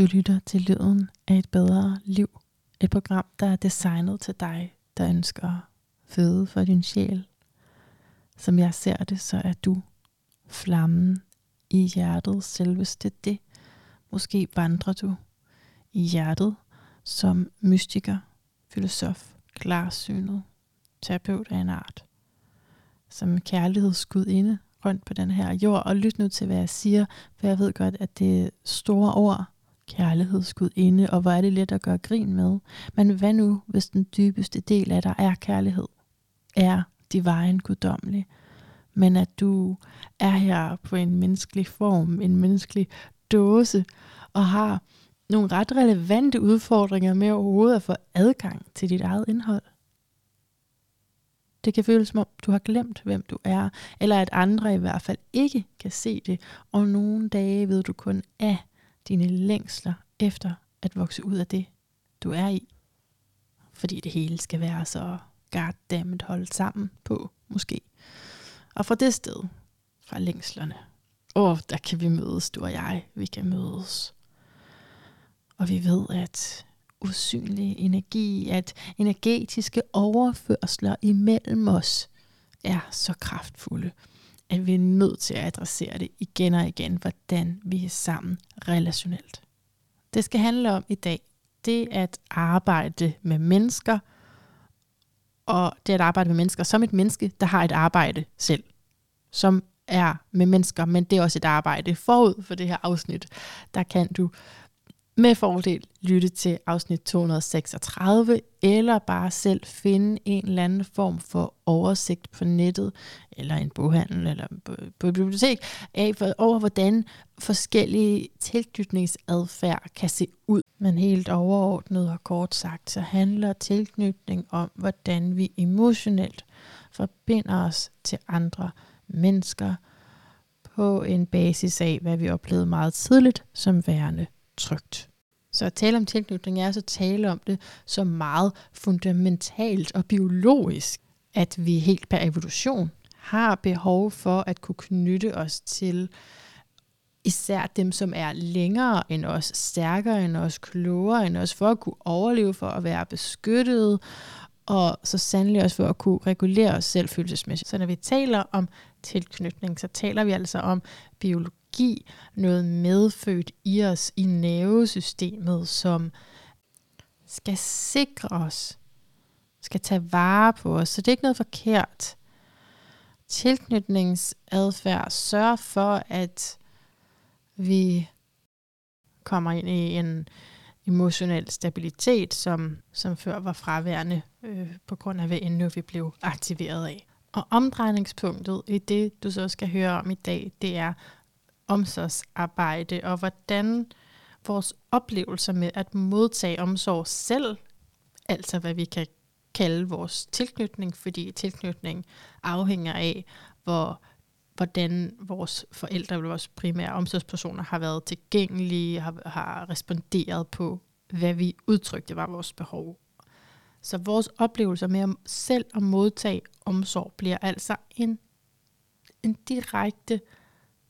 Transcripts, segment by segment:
Du lytter til Lyden af et bedre liv. Et program, der er designet til dig, der ønsker føde for din sjæl. Som jeg ser det, så er du flammen i hjertet, selveste det. Måske vandrer du i hjertet som mystiker, filosof, klarsynet, terapeut af en art. Som kærlighedsgudinde rundt på den her jord. Og lyt nu til, hvad jeg siger, for jeg ved godt, at det er store ord, kærlighedsgudinde, og hvor er det let at gøre grin med. Men hvad nu, hvis den dybeste del af dig er kærlighed? Er divine guddommelig? Men at du er her på en menneskelig form, en menneskelig dåse, og har nogle ret relevante udfordringer med overhovedet at få adgang til dit eget indhold. Det kan føles som om, du har glemt, hvem du er, eller at andre i hvert fald ikke kan se det, og nogle dage ved du kun af dine længsler efter at vokse ud af det, du er i. Fordi det hele skal være så goddammit holdt sammen på, måske. Og fra det sted, fra længslerne, åh, oh, der kan vi mødes, du og jeg, vi kan mødes. Og vi ved, at usynlig energi, at energetiske overførsler imellem os er så kraftfulde, at vi er nødt til at adressere det igen og igen, hvordan vi er sammen relationelt. Det skal handle om i dag, det at arbejde med mennesker, og det at arbejde med mennesker som et menneske, der har et arbejde selv, som er med mennesker, men det er også et arbejde forud for det her afsnit. Der kan du med fordel lytte til afsnit 236, eller bare selv finde en eller anden form for oversigt på nettet, eller en boghandel, eller på, et bibliotek, af for, over hvordan forskellige tilknytningsadfærd kan se ud. Men helt overordnet og kort sagt, så handler tilknytning om, hvordan vi emotionelt forbinder os til andre mennesker på en basis af, hvad vi oplevede meget tidligt som værende trygt. Så at tale om tilknytning er altså at tale om det så meget fundamentalt og biologisk, at vi helt per evolution har behov for at kunne knytte os til især dem, som er længere end os, stærkere end os, klogere end os, for at kunne overleve, for at være beskyttet, og så sandelig også for at kunne regulere os selv følelsesmæssigt. Så når vi taler om tilknytning, så taler vi altså om biologi energi, noget medfødt i os, i nervesystemet, som skal sikre os, skal tage vare på os. Så det er ikke noget forkert. Tilknytningsadfærd sørger for, at vi kommer ind i en emotionel stabilitet, som, som før var fraværende øh, på grund af, hvad endnu vi blev aktiveret af. Og omdrejningspunktet i det, du så skal høre om i dag, det er, omsorgsarbejde, og hvordan vores oplevelser med at modtage omsorg selv, altså hvad vi kan kalde vores tilknytning, fordi tilknytning afhænger af, hvor, hvordan vores forældre eller vores primære omsorgspersoner har været tilgængelige, har, har responderet på, hvad vi udtrykte var vores behov. Så vores oplevelser med at selv at modtage omsorg bliver altså en, en direkte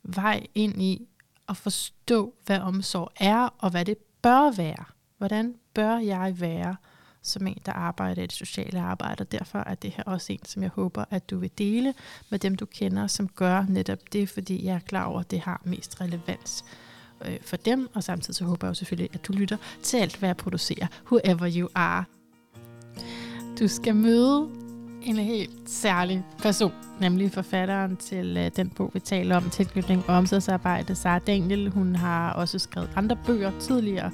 vej ind i at forstå, hvad omsorg er, og hvad det bør være. Hvordan bør jeg være som en, der arbejder i det sociale arbejde, og derfor er det her også en, som jeg håber, at du vil dele med dem, du kender, som gør netop det, fordi jeg er klar over, at det har mest relevans øh, for dem, og samtidig så håber jeg jo selvfølgelig, at du lytter til alt, hvad jeg producerer, whoever you are. Du skal møde en helt særlig person, nemlig forfatteren til øh, den bog, vi taler om, tilknytning og omsorgsarbejde, Sara Daniel. Hun har også skrevet andre bøger tidligere,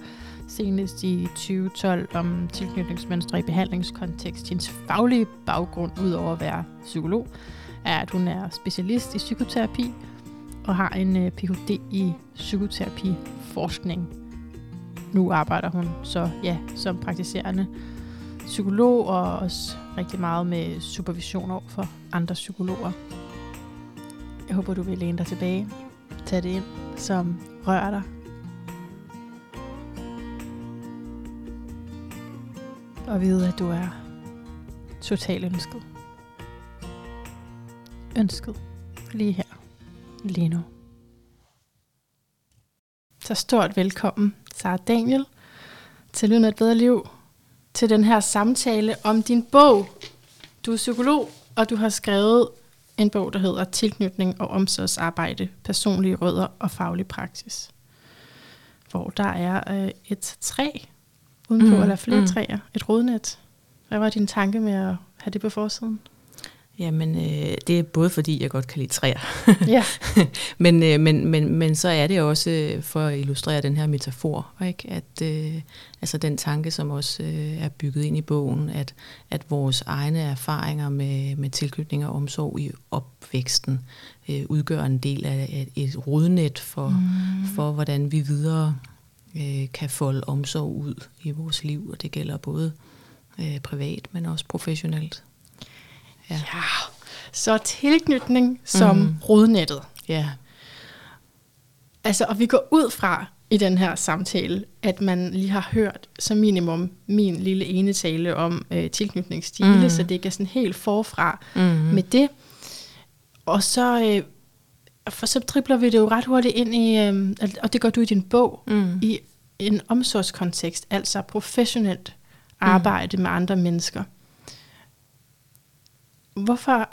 senest i 2012 om tilknytningsmønstre i behandlingskontekst. Hendes faglige baggrund, udover at være psykolog, er, at hun er specialist i psykoterapi og har en øh, Ph.D. i psykoterapiforskning. Nu arbejder hun så ja som praktiserende psykolog og også rigtig meget med supervision over for andre psykologer. Jeg håber, du vil læne dig tilbage, tage det ind, som rører dig. Og vide, at du er totalt ønsket. Ønsket lige her, lige nu. Så stort velkommen Sara Daniel, til Lyden af et bedre liv, til den her samtale om din bog. Du er psykolog, og du har skrevet en bog, der hedder Tilknytning og omsorgsarbejde, personlige rødder og faglig praksis. Hvor der er øh, et træ udenpå, mm, eller flere mm. træer, et rodnet. Hvad var din tanke med at have det på forsiden? Jamen, øh, det er både fordi, jeg godt kan lide træer. Ja. men, øh, men, men, men så er det også øh, for at illustrere den her metafor, ikke? at øh, altså den tanke, som også øh, er bygget ind i bogen, at, at vores egne erfaringer med, med tilknytning og omsorg i opvæksten øh, udgør en del af et rodnet for, mm. for hvordan vi videre øh, kan folde omsorg ud i vores liv, og det gælder både øh, privat, men også professionelt. Ja. ja. Så tilknytning som mm. rodnettet. Ja. Altså, og vi går ud fra i den her samtale, at man lige har hørt som minimum min lille ene tale om øh, tilknytningsstile, mm. så det ikke er sådan helt forfra mm. med det. Og så, øh, for så dribler vi det jo ret hurtigt ind i, øh, og det gør du i din bog, mm. i en omsorgskontekst, altså professionelt arbejde mm. med andre mennesker hvorfor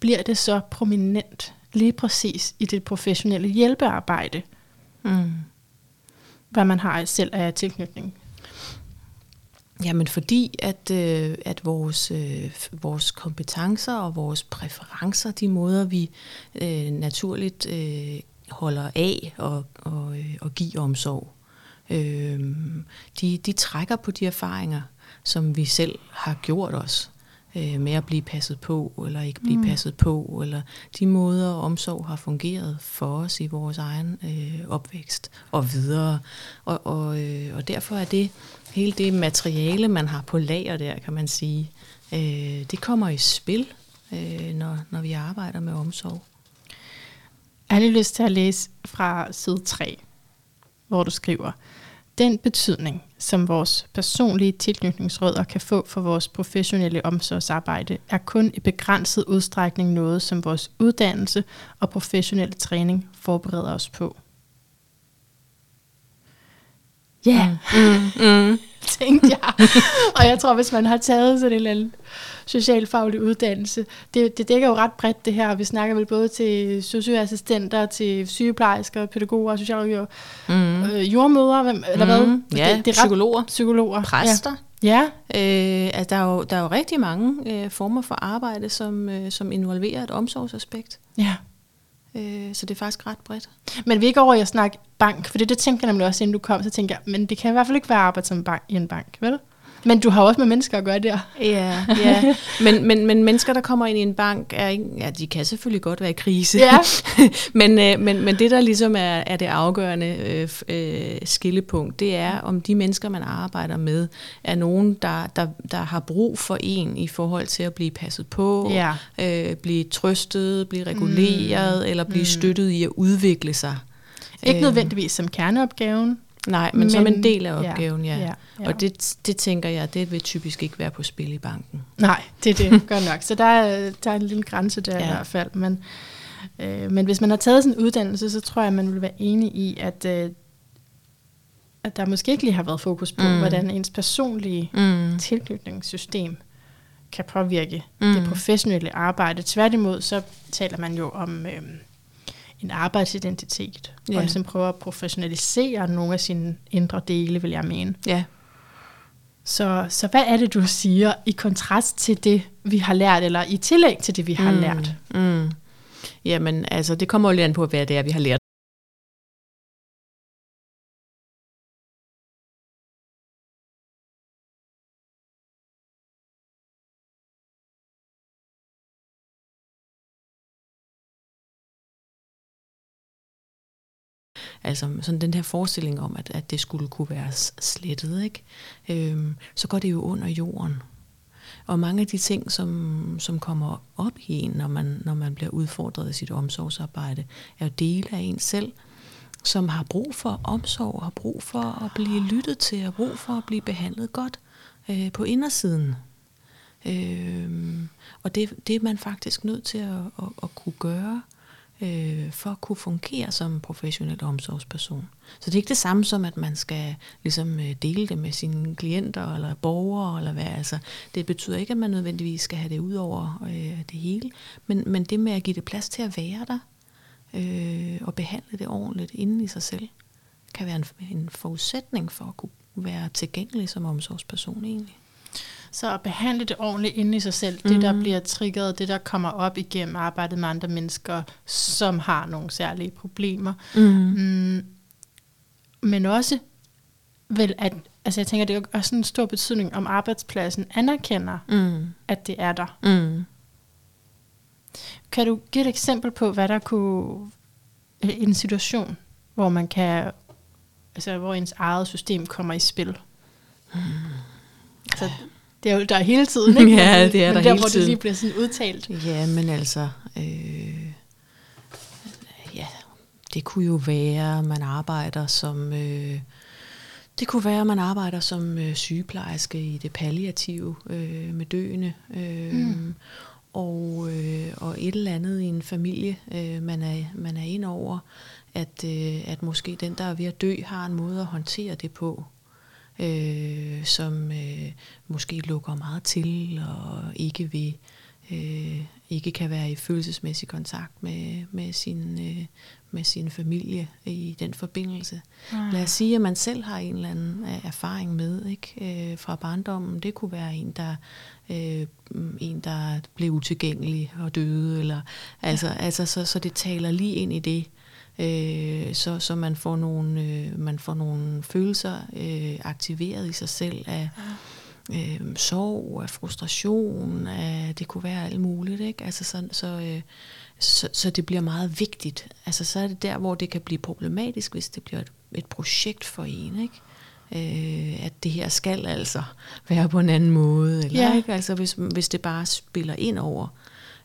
bliver det så prominent lige præcis i det professionelle hjælpearbejde, mm. hvad man har selv af tilknytning? Jamen fordi, at, øh, at vores, øh, vores kompetencer og vores præferencer, de måder vi øh, naturligt øh, holder af og, og, øh, og giver omsorg, øh, de, de trækker på de erfaringer, som vi selv har gjort os øh, med at blive passet på, eller ikke blive mm. passet på, eller de måder, omsorg har fungeret for os i vores egen øh, opvækst og videre. Og, og, øh, og derfor er det hele det materiale, man har på lager der, kan man sige, øh, det kommer i spil, øh, når, når vi arbejder med omsorg. Jeg har lige lyst til at læse fra side 3, hvor du skriver, den betydning, som vores personlige tilknytningsrødder kan få for vores professionelle omsorgsarbejde, er kun i begrænset udstrækning noget, som vores uddannelse og professionelle træning forbereder os på. Ja, yeah. mm, mm. tænkte jeg. og jeg tror, hvis man har taget sådan en eller anden socialfaglig uddannelse, det, det dækker jo ret bredt det her. Vi snakker vel både til socioassistenter, til sygeplejersker, pædagoger, socialrådgiver, mm. øh, jordmøder, hvem, eller hvad? Mm. Ja, det, det er ret, psykologer, psykologer, præster. Ja. ja. Øh, altså, der, er jo, der er jo rigtig mange øh, former for arbejde, som, øh, som involverer et omsorgsaspekt. Ja. Øh, så det er faktisk ret bredt. Men vi er ikke over i at snakke bank, for det, det tænker jeg nemlig også, inden du kom, så tænker jeg, men det kan i hvert fald ikke være arbejde som bank, i en bank, vel? Men du har også med mennesker at gøre der. Ja, ja. Men, men, men mennesker, der kommer ind i en bank, er ikke, ja, de kan selvfølgelig godt være i krise. Ja. men, øh, men, men det, der ligesom er, er det afgørende øh, øh, skillepunkt, det er, om de mennesker, man arbejder med, er nogen, der, der, der har brug for en i forhold til at blive passet på, ja. øh, blive trøstet, blive reguleret, mm. eller blive mm. støttet i at udvikle sig. Ikke øh. nødvendigvis som kerneopgaven, Nej, men, men som en del af opgaven, ja. ja, ja. Og det, det tænker jeg, det vil typisk ikke være på spil i banken. Nej, det er det, godt nok. Så der er, der er en lille grænse der ja. i hvert fald. Men, øh, men hvis man har taget sådan en uddannelse, så tror jeg, man vil være enig i, at, øh, at der måske ikke lige har været fokus på, mm. hvordan ens personlige mm. tilknytningssystem kan påvirke mm. det professionelle arbejde. Tværtimod, så taler man jo om... Øh, en arbejdsidentitet, ja. og ligesom prøver at professionalisere nogle af sine indre dele, vil jeg mene. Ja. Så, så hvad er det, du siger i kontrast til det, vi har lært, eller i tillæg til det, vi har mm. lært? Mm. Jamen, altså, det kommer jo lige an på, hvad det er, vi har lært. Altså sådan den her forestilling om, at, at det skulle kunne være slettet, ikke? Øhm, så går det jo under jorden. Og mange af de ting, som, som kommer op i en, når man, når man bliver udfordret i sit omsorgsarbejde, er jo dele af en selv, som har brug for omsorg, har brug for at blive lyttet til, har brug for at blive behandlet godt øh, på indersiden. Øh, og det, det er man faktisk nødt til at, at, at kunne gøre øh, øh, for at kunne fungere som professionel omsorgsperson. Så det er ikke det samme som, at man skal ligesom øh, dele det med sine klienter eller borgere, eller hvad. Altså, det betyder ikke, at man nødvendigvis skal have det ud over øh, det hele, men, men det med at give det plads til at være der, øh, og behandle det ordentligt inden i sig selv, kan være en, en forudsætning for at kunne være tilgængelig som omsorgsperson egentlig. Så at behandle det ordentligt inde i sig selv, mm. det der mhm. bliver triggeret, det der kommer op igennem arbejdet med andre mennesker, som har nogle særlige problemer. Mm. Mm, men også vel at, altså jeg tænker, det er også en stor betydning, om arbejdspladsen anerkender, mm. at det er der. Mm. Kan du give et eksempel på, hvad der kunne, en situation, hvor man kan, altså hvor ens eget system kommer i spil? Mm. Altså, det er jo der hele tiden, ikke? ja, det er men der, der hele hvor tiden. det lige bliver sådan udtalt. Ja, men altså, øh, ja, det kunne jo være, at man arbejder som, øh, det kunne være, at man arbejder som øh, sygeplejerske i det palliative øh, med døende. Øh, mm. Og, øh, og et eller andet i en familie, øh, man, er, man er ind over, at, øh, at måske den, der er ved at dø, har en måde at håndtere det på øh, som øh, måske lukker meget til og ikke vil øh, ikke kan være i følelsesmæssig kontakt med, med, sin, øh, med sin familie i den forbindelse. Mm. Lad os sige, at man selv har en eller anden øh, erfaring med ikke øh, fra barndommen. Det kunne være en, der øh, en, der blev utilgængelig og døde, eller altså, ja. altså så, så det taler lige ind i det øh, så, så man, får nogle, øh, man får nogle følelser øh, aktiveret i sig selv af øh, sorg, af frustration, af, det kunne være alt muligt. Ikke? Altså, så, så, øh, så, så det bliver meget vigtigt. Altså, så er det der, hvor det kan blive problematisk, hvis det bliver et, et projekt for en. Ikke? øh, at det her skal altså være på en anden måde. Eller, ja. ikke? Altså hvis, hvis det bare spiller ind over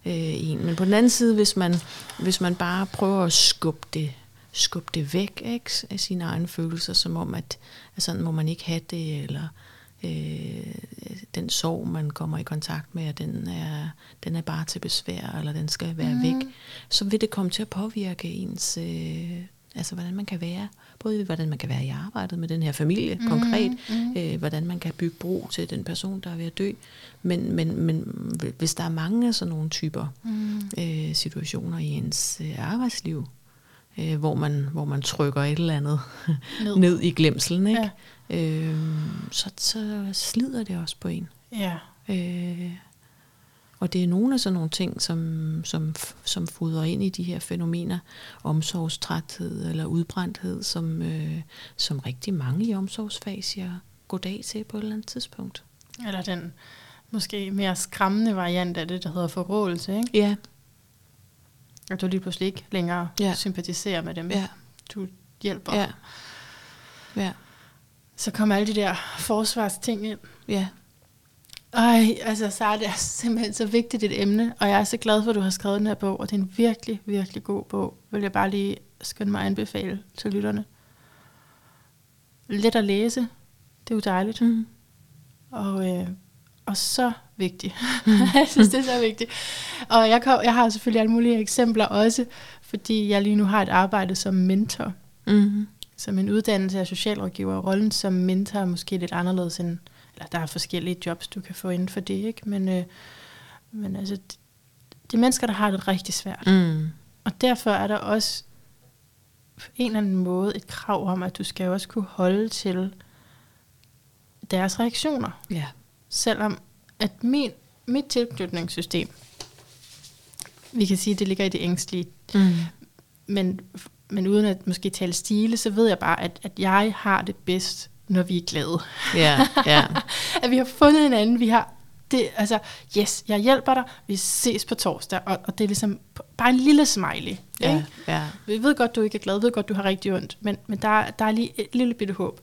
øh, en. Men på den anden side, hvis man, hvis man bare prøver at skubbe det, skubbe det væk ikke, af sine egne følelser, som om, at, at sådan må man ikke have det, eller øh, den sorg, man kommer i kontakt med, den er, den er bare til besvær, eller den skal være mm. væk, så vil det komme til at påvirke ens, øh, altså hvordan man kan være, både hvordan man kan være i arbejdet med den her familie mm. konkret, mm. Øh, hvordan man kan bygge bro til den person, der er ved at dø, men, men, men hvis der er mange af sådan nogle typer mm. øh, situationer i ens øh, arbejdsliv, øh, hvor, man, hvor man trykker et eller andet ned, ned i glemselen, ikke? Ja. Øh, så, så slider det også på en. Ja. Øh, og det er nogle af sådan nogle ting, som, som, som fodrer ind i de her fænomener, omsorgstræthed eller udbrændthed, som, øh, som rigtig mange i omsorgsfag siger goddag til på et eller andet tidspunkt. Eller den måske mere skræmmende variant af det, der hedder forrådelse, ikke? Ja. At du lige pludselig ikke længere ja. sympatiserer med dem. Ja. Du hjælper. Ja. ja. Så kommer alle de der forsvarsting ind. Ja. Ej, altså så er det simpelthen så vigtigt et emne, og jeg er så glad for, at du har skrevet den her bog, og det er en virkelig, virkelig god bog. Vil jeg bare lige skynde mig at anbefale til lytterne. Let at læse, det er jo dejligt. Mm. Og øh, og så vigtigt. Mm. jeg synes, det er så vigtigt. Og jeg, kan, jeg har selvfølgelig alle mulige eksempler også, fordi jeg lige nu har et arbejde som mentor. Mm. Som en uddannelse af socialrådgiver. Rollen som mentor er måske lidt anderledes end, eller der er forskellige jobs, du kan få inden for det, ikke? Men, øh, men altså, de, de mennesker, der har det rigtig svært. Mm. Og derfor er der også på en eller anden måde et krav om, at du skal også kunne holde til deres reaktioner. Ja selvom at min, mit tilknytningssystem, vi kan sige, at det ligger i det ængstlige, mm. men, men uden at måske tale stile, så ved jeg bare, at, at jeg har det bedst, når vi er glade. Ja, ja. at vi har fundet hinanden, vi har det, altså, yes, jeg hjælper dig, vi ses på torsdag, og, og det er ligesom bare en lille smiley. Ja, ikke? ja. Vi ved godt, du ikke er glad, vi ved godt, du har rigtig ondt, men, men der, der er lige et lille bitte håb.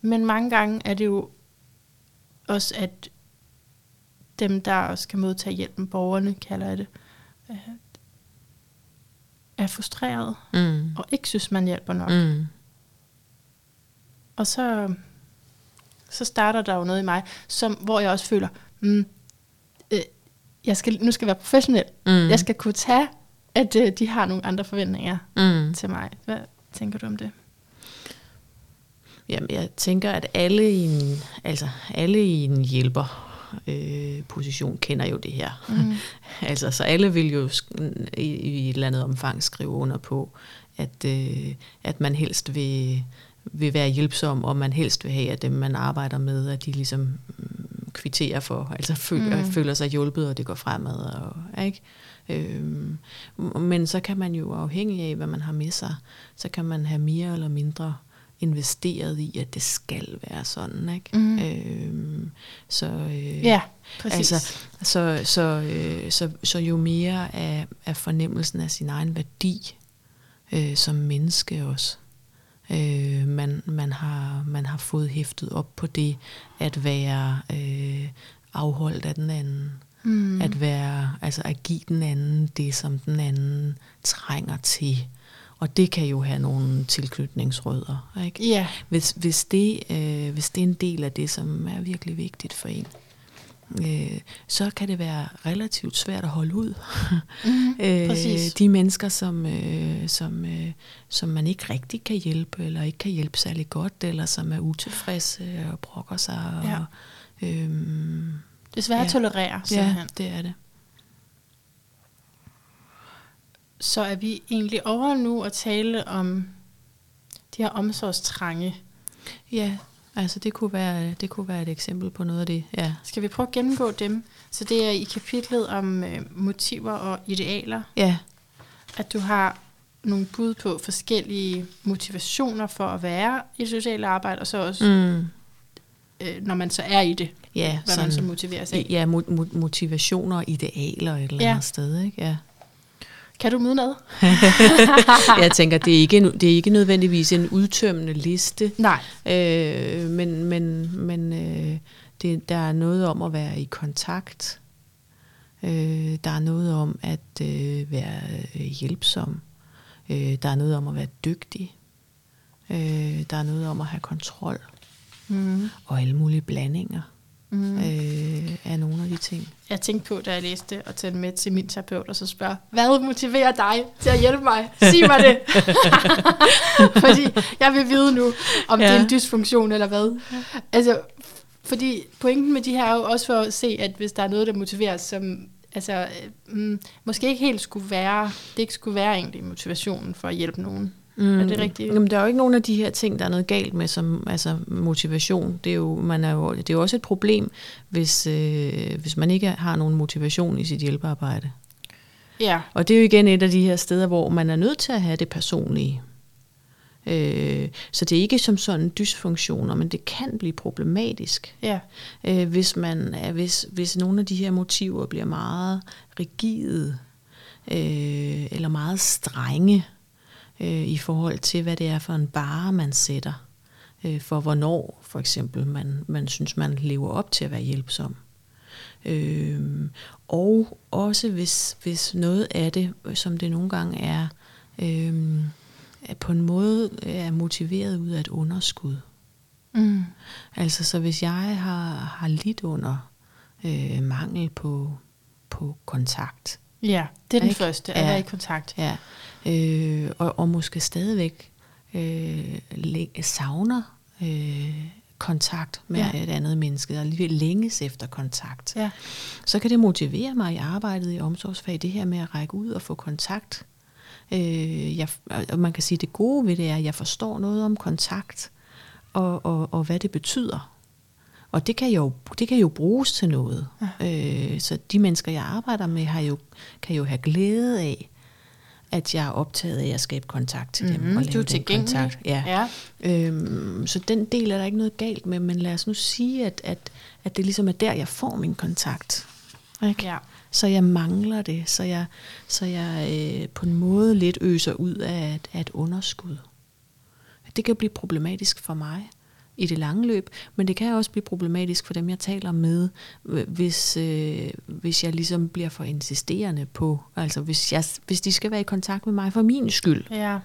Men mange gange er det jo også, at dem, der skal modtage hjælpen, borgerne kalder jeg det, øh, er frustreret mm. og ikke synes, man hjælper nok. Mm. Og så, så starter der jo noget i mig, som, hvor jeg også føler, mm, øh, jeg skal, nu skal jeg være professionel. Mm. Jeg skal kunne tage at øh, de har nogle andre forventninger Mm. til mig. Hvad tænker du om det? Jamen, jeg tænker, at alle i en, altså, alle i en hjælper øh, position kender jo det her. Mm. altså, så alle vil jo i, i et eller andet omfang skrive under på, at, øh, at man helst vil, vil være hjælpsom, og man helst vil have, at dem, man arbejder med, at de ligesom mm, kvitterer for, altså føler, Mm. mm. føler sig hjulpet, og det går fremad. Og, ikke? Øhm, men så kan man jo afhængig af, hvad man har med sig, så kan man have mere eller mindre investeret i, at det skal være sådan. Ikke? Mm. Øhm, så, øh, Ja, præcis. Altså, så, så, øh, så, så jo mere af, af fornemmelsen af sin egen værdi øh, som menneske også, øh, man, man, har, man har fået hæftet op på det at være øh, afholdt af den anden. mm. At være, altså at give den anden det, som den anden trænger til. Og det kan jo have nogle tilknytningsrødder. Ikke? Ja, Hvis, hvis, det, øh, hvis det er en del af det, som er virkelig vigtigt for en, øh, så kan det være relativt svært at holde ud. mm. præcis. de mennesker, som, øh, som, øh, som man ikke rigtig kan hjælpe, eller ikke kan hjælpe særlig godt, eller som er utilfredse og brokker sig. Og, Ja. øhm, Det er svært at ja. tolerere, simpelthen. ja, det er det. Så er vi egentlig over nu at tale om de her omsorgstrange. Ja, altså det kunne, være, det kunne være et eksempel på noget af det. Ja, Skal vi prøve at gennemgå dem? Så det er i kapitlet om øh, motiver og idealer, ja, at du har nogle bud på forskellige motivationer for at være i det sociale arbejde, og så også, mm. øh, når man så er i det, ja hvad man så motiveres af. Ja, mo- mo- motivationer og idealer et eller Ja. andet sted, ikke? Ja. Kan du møde noget? Jeg tænker, det er, ikke, det er ikke nødvendigvis en udtømmende liste, Nej. øh, men, men, men øh, det, der er noget om at være i kontakt. Øh, der er noget om at øh, være øh, hjælpsom. Øh, der er noget om at være dygtig. Øh, der er noget om at have kontrol. Mm. Og alle mulige blandinger Mm. øh, af nogle af de ting. Jeg tænkte på, da jeg læste at tage med til min terapeut og så spørge, hvad motiverer dig til at hjælpe mig? Sig mig det. fordi jeg vil vide nu, om ja. det er en dysfunktion eller hvad. Altså, fordi pointen med de her er jo også for at se, at hvis der er noget, der motiveres, som altså, øh, mm, måske ikke helt skulle være, det ikke skulle være egentlig motivationen for at hjælpe nogen. Mm. Er det rigtigt? Jamen, der er jo ikke nogen af de her ting, der er noget galt med, som altså, motivation. Det er, jo, man er jo, det er jo også et problem, hvis, øh, hvis man ikke har nogen motivation i sit hjælpearbejde. Ja, Og det er jo igen et af de her steder, hvor man er nødt til at have det personlige. Øh, så det er ikke som sådan dysfunktioner, men det kan blive problematisk, ja, øh, hvis, man, hvis, hvis nogle af de her motiver bliver meget rigide øh, eller meget strenge øh, i forhold til, hvad det er for en bare, man sætter øh, for, hvornår for eksempel man, man synes, man lever op til at være hjælpsom. Øh, og også hvis, hvis noget af det, som det nogle gange er, øh, på en måde er motiveret ud af et underskud. mm. Altså så hvis jeg har, har lidt under øh, mangel på, på kontakt, ja, det er den Ikke? første, at Ja. være i kontakt. ja, øh, og, og måske stadigvæk øh, savner øh, kontakt med Ja. ja. et andet menneske, og alligevel længes efter kontakt, Ja, så kan det motivere mig i arbejdet i omsorgsfag, det her med at række ud og få kontakt. Øh, jeg, og man kan sige, at det gode ved det er, at jeg forstår noget om kontakt, og, og, og hvad det betyder. Og det kan jo, det kan jo bruges til noget. Ja. Øh, så de mennesker, jeg arbejder med, har jo, kan jo have glæde af, at jeg er optaget af at skabe kontakt til dem. Mhm, Og du er lave tilgængelig. kontakt. Ja. ja. Øhm, så den del er der ikke noget galt med, men lad os nu sige, at, at, at det ligesom er der, jeg får min kontakt. Ikke? ja. Så jeg mangler det, så jeg, så jeg øh, på en måde lidt øser ud af af et underskud. Det kan blive problematisk for mig i det lange løb, men det kan også blive problematisk for dem, jeg taler med, hvis, øh, hvis jeg ligesom bliver for insisterende på, altså hvis, jeg, hvis de skal være i kontakt med mig for min skyld, ja.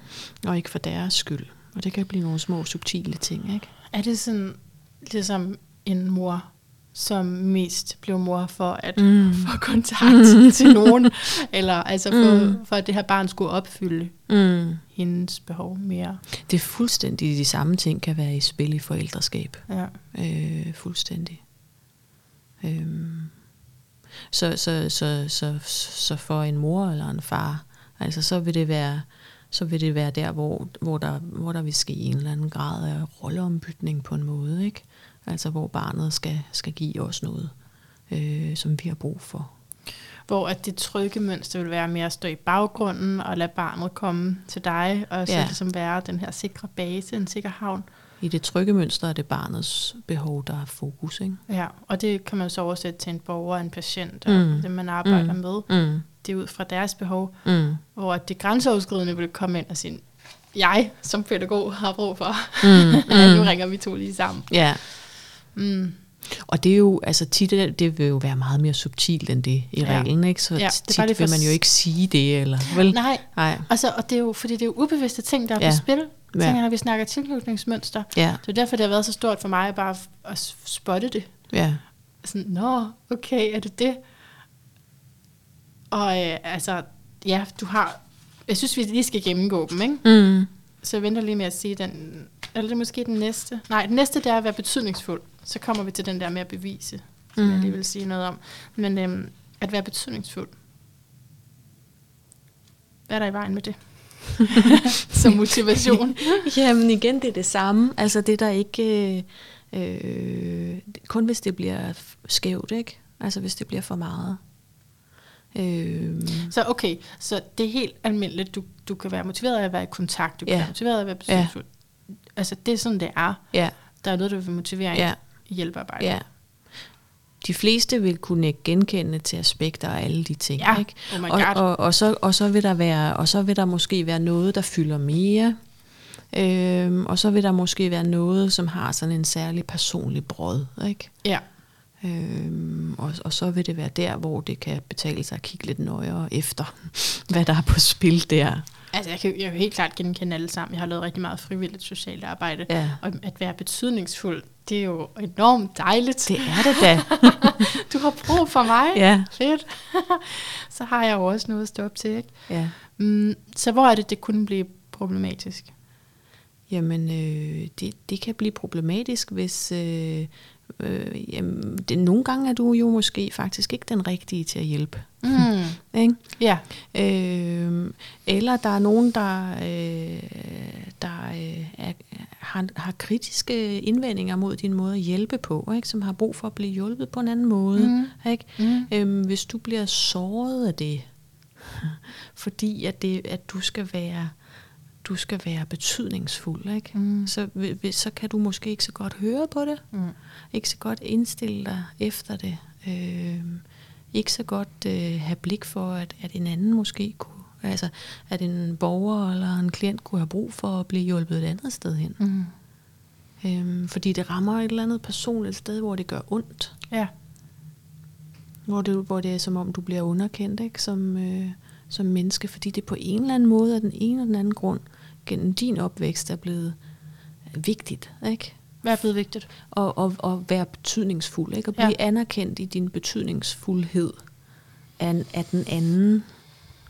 og ikke for deres skyld. Og det kan blive nogle små subtile ting, ikke? Er det sådan, ligesom en mor, som mest blev mor for at mm. få kontakt mm. til nogen, eller altså for, mm. for at det her barn skulle opfylde mm. hendes behov mere. Det er fuldstændig de samme ting, kan være i spil i forældreskab. Ja. Øh, fuldstændig. Øhm. Så, så, så, så, så for en mor eller en far, altså så vil det være, så vil det være der, hvor, hvor, der, hvor der vil ske en eller anden grad af rolleombytning på en måde, ikke? Altså hvor barnet skal, skal give os noget, øh, som vi har brug for. Hvor at det trygge mønster vil være mere at stå i baggrunden og lade barnet komme til dig, og så ja. ligesom være den her sikre base, en sikker havn. I det trygge mønster er det barnets behov, der er fokus. Ikke? Ja, og det kan man så oversætte til en borger, en patient, og mm. det man arbejder mm. med. Mm. Det er ud fra deres behov, mm. hvor det grænseoverskridende vil komme ind og sige, jeg som pædagog har brug for. Mm. ja, nu mm. ringer vi to lige sammen. Ja. Mm. Og det er jo, altså tit, det vil jo være meget mere subtilt end det i ja. reglen, ikke? Så ja, det tit det vil man jo ikke sige det, eller vel? Nej, Nej. Altså, og det er jo, fordi det er jo ubevidste ting, der er ja. på spil. Ja. Tænker, når vi snakker tilknytningsmønster. Ja. Det er derfor, det har været så stort for mig bare at spotte det. Ja. Sådan, nå, okay, er det det? Og øh, altså, ja, du har... Jeg synes, vi lige skal gennemgå dem, ikke? Mm. Så jeg venter lige med at sige den... Eller det er måske den næste? Nej, den næste, det er at være betydningsfuld. Så kommer vi til den der med at bevise, som mm. jeg lige vil sige noget om. Men øhm, at være betydningsfuld. Hvad er der i vejen med det? Som motivation. Jamen igen, det er det samme. Altså det der ikke... Øh, øh, kun hvis det bliver skævt, ikke? Altså hvis det bliver for meget. Øh. Så okay, så det er helt almindeligt. Du, du kan være motiveret af at være i kontakt. Du kan ja. være motiveret af at være betydningsfuld. Ja. Altså det er sådan, det er. Ja. Der er noget, der vil motivere ja. Hjælpearbejde. Ja de fleste vil kunne genkende til aspekter af alle de ting. Ja. Ikke? Oh og, og, og, så, og, så vil der være, og så vil der måske være noget, der fylder mere. Øhm, og så vil der måske være noget, som har sådan en særlig personlig brød. Ikke? Ja. Øhm, og, og så vil det være der, hvor det kan betale sig at kigge lidt nøjere efter, hvad der er på spil der. Altså, jeg kan, jeg kan helt klart genkende alle sammen. Jeg har lavet rigtig meget frivilligt socialt arbejde. Ja. Og at være betydningsfuld, det er jo enormt dejligt. Det er det da. du har brug for mig. Ja. Fedt. så har jeg jo også noget at stå op til. Ikke? Ja. Mm, så hvor er det, det kunne blive problematisk? Jamen, øh, det, det kan blive problematisk, hvis... Øh, øh, jamen, det, nogle gange er du jo måske faktisk ikke den rigtige til at hjælpe. Mm. ikke? Ja. Øh, eller der er nogen, der, øh, der øh, er, har, har kritiske indvendinger mod din måde at hjælpe på, ikke? som har brug for at blive hjulpet på en anden måde. Mm. Ikke? Mm. Øh, hvis du bliver såret af det, fordi at, det, at du skal være du skal være betydningsfuld, ikke? Mm. Så, så kan du måske ikke så godt høre på det, mm. ikke så godt indstille dig efter det, øh, ikke så godt øh, have blik for, at, at en anden måske kunne, altså at en borger eller en klient kunne have brug for at blive hjulpet et andet sted hen. Mm. Øh, fordi det rammer et eller andet personligt sted, hvor det gør ondt. Ja. Hvor det, hvor det er som om, du bliver underkendt, ikke? Som, øh, som menneske, fordi det på en eller anden måde af den ene eller den anden grund gennem din opvækst er blevet vigtigt. Ikke? Hvad er blevet vigtigt? Og, og, og være betydningsfuld. Ikke? At blive ja. anerkendt i din betydningsfuldhed af, af den anden.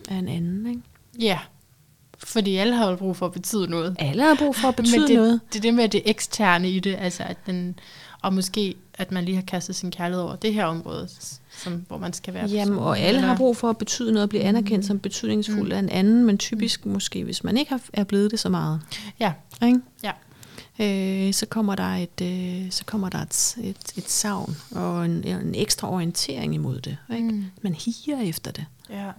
Af en anden, ikke? Ja, fordi alle har jo brug for at betyde noget. Alle har brug for at betyde Men det, noget. Det er det med det eksterne i det, altså at den, og måske at man lige har kastet sin kærlighed over det her område, som, hvor man skal være. Jamen, og alle har brug for at betyde noget, at blive anerkendt mm. som betydningsfuld mm. af en anden, men typisk mm. måske, hvis man ikke har, er blevet det så meget. Ja. Ikke? Ja. Øh, så kommer der et, øh, så kommer der et, et, et savn og en, en ekstra orientering imod det. Ikke? Mm. Man higer efter det. Ja.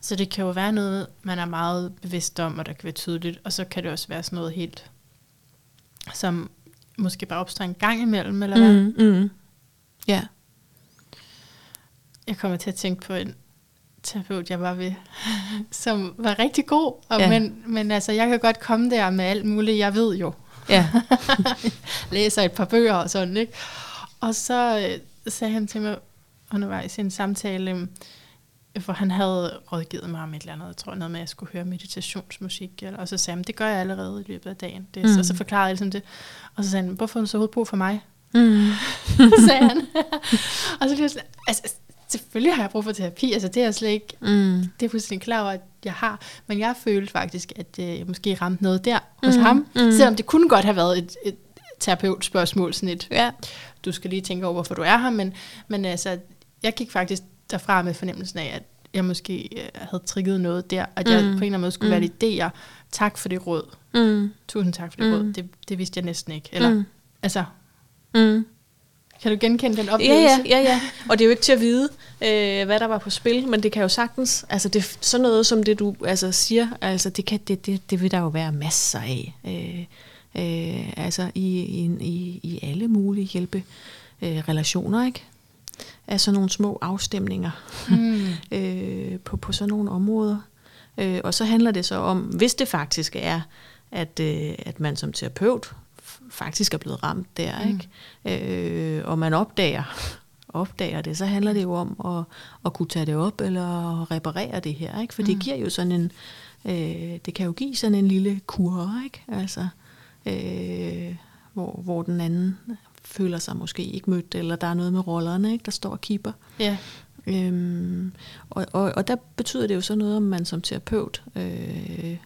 Så det kan jo være noget, man er meget bevidst om, og der kan være tydeligt, og så kan det også være sådan noget helt, som måske bare opstår en gang imellem, eller hvad? Mm, mm. Ja. Jeg kommer til at tænke på en terapeut, jeg var ved, som var rigtig god, og ja. men, men altså, jeg kan godt komme der med alt muligt, jeg ved jo. Ja. Læser et par bøger og sådan, ikke? Og så øh, sagde han til mig undervejs i en samtale, for han havde rådgivet mig om et eller andet, jeg tror noget med, at jeg skulle høre meditationsmusik, eller, og så sagde han, det gør jeg allerede i løbet af dagen. Det, mm. så, så forklarede jeg ligesom det. Og så sagde han, hvorfor har du så brug for mig? Mm. sagde han. og så blev jeg sådan, altså, selvfølgelig har jeg brug for terapi, altså det er jeg slet ikke, mm. det er fuldstændig klar over, at jeg har, men jeg følte faktisk, at øh, jeg måske ramte noget der hos mm. ham, mm. selvom det kunne godt have været et, et terapeutspørgsmål, sådan et, ja. du skal lige tænke over, hvorfor du er her, men, men altså, jeg gik faktisk derfra med fornemmelsen af, at jeg måske øh, havde trigget noget der, at jeg mm. på en eller anden måde skulle mm. validere, tak for det råd. Mm. Tusind tak for det mm. råd. Det, det vidste jeg næsten ikke. Eller, mm. altså, mm. Kan du genkende den oplevelse? Ja, ja, ja, ja. Og det er jo ikke til at vide, øh, hvad der var på spil, men det kan jo sagtens, altså det, sådan noget som det du altså, siger, altså det, kan, det, det, det vil der jo være masser af. Øh, øh, altså i, i, i alle mulige hjælpe øh, relationer, ikke? Altså nogle små afstemninger mm. øh, på, på sådan nogle områder. Øh, og så handler det så om, hvis det faktisk er, at, øh, at man som terapeut faktisk er blevet ramt der, mm. ikke? Øh, og man opdager, opdager det, så handler det jo om at, at kunne tage det op eller reparere det her, ikke? For mm. det giver jo sådan en, øh, det kan jo give sådan en lille kur, ikke? Altså, øh, hvor, hvor den anden føler sig måske ikke mødt, eller der er noget med rollerne, ikke? der står og kipper. Ja. Øhm, og, og, og der betyder det jo så noget, om man som terapeut øh,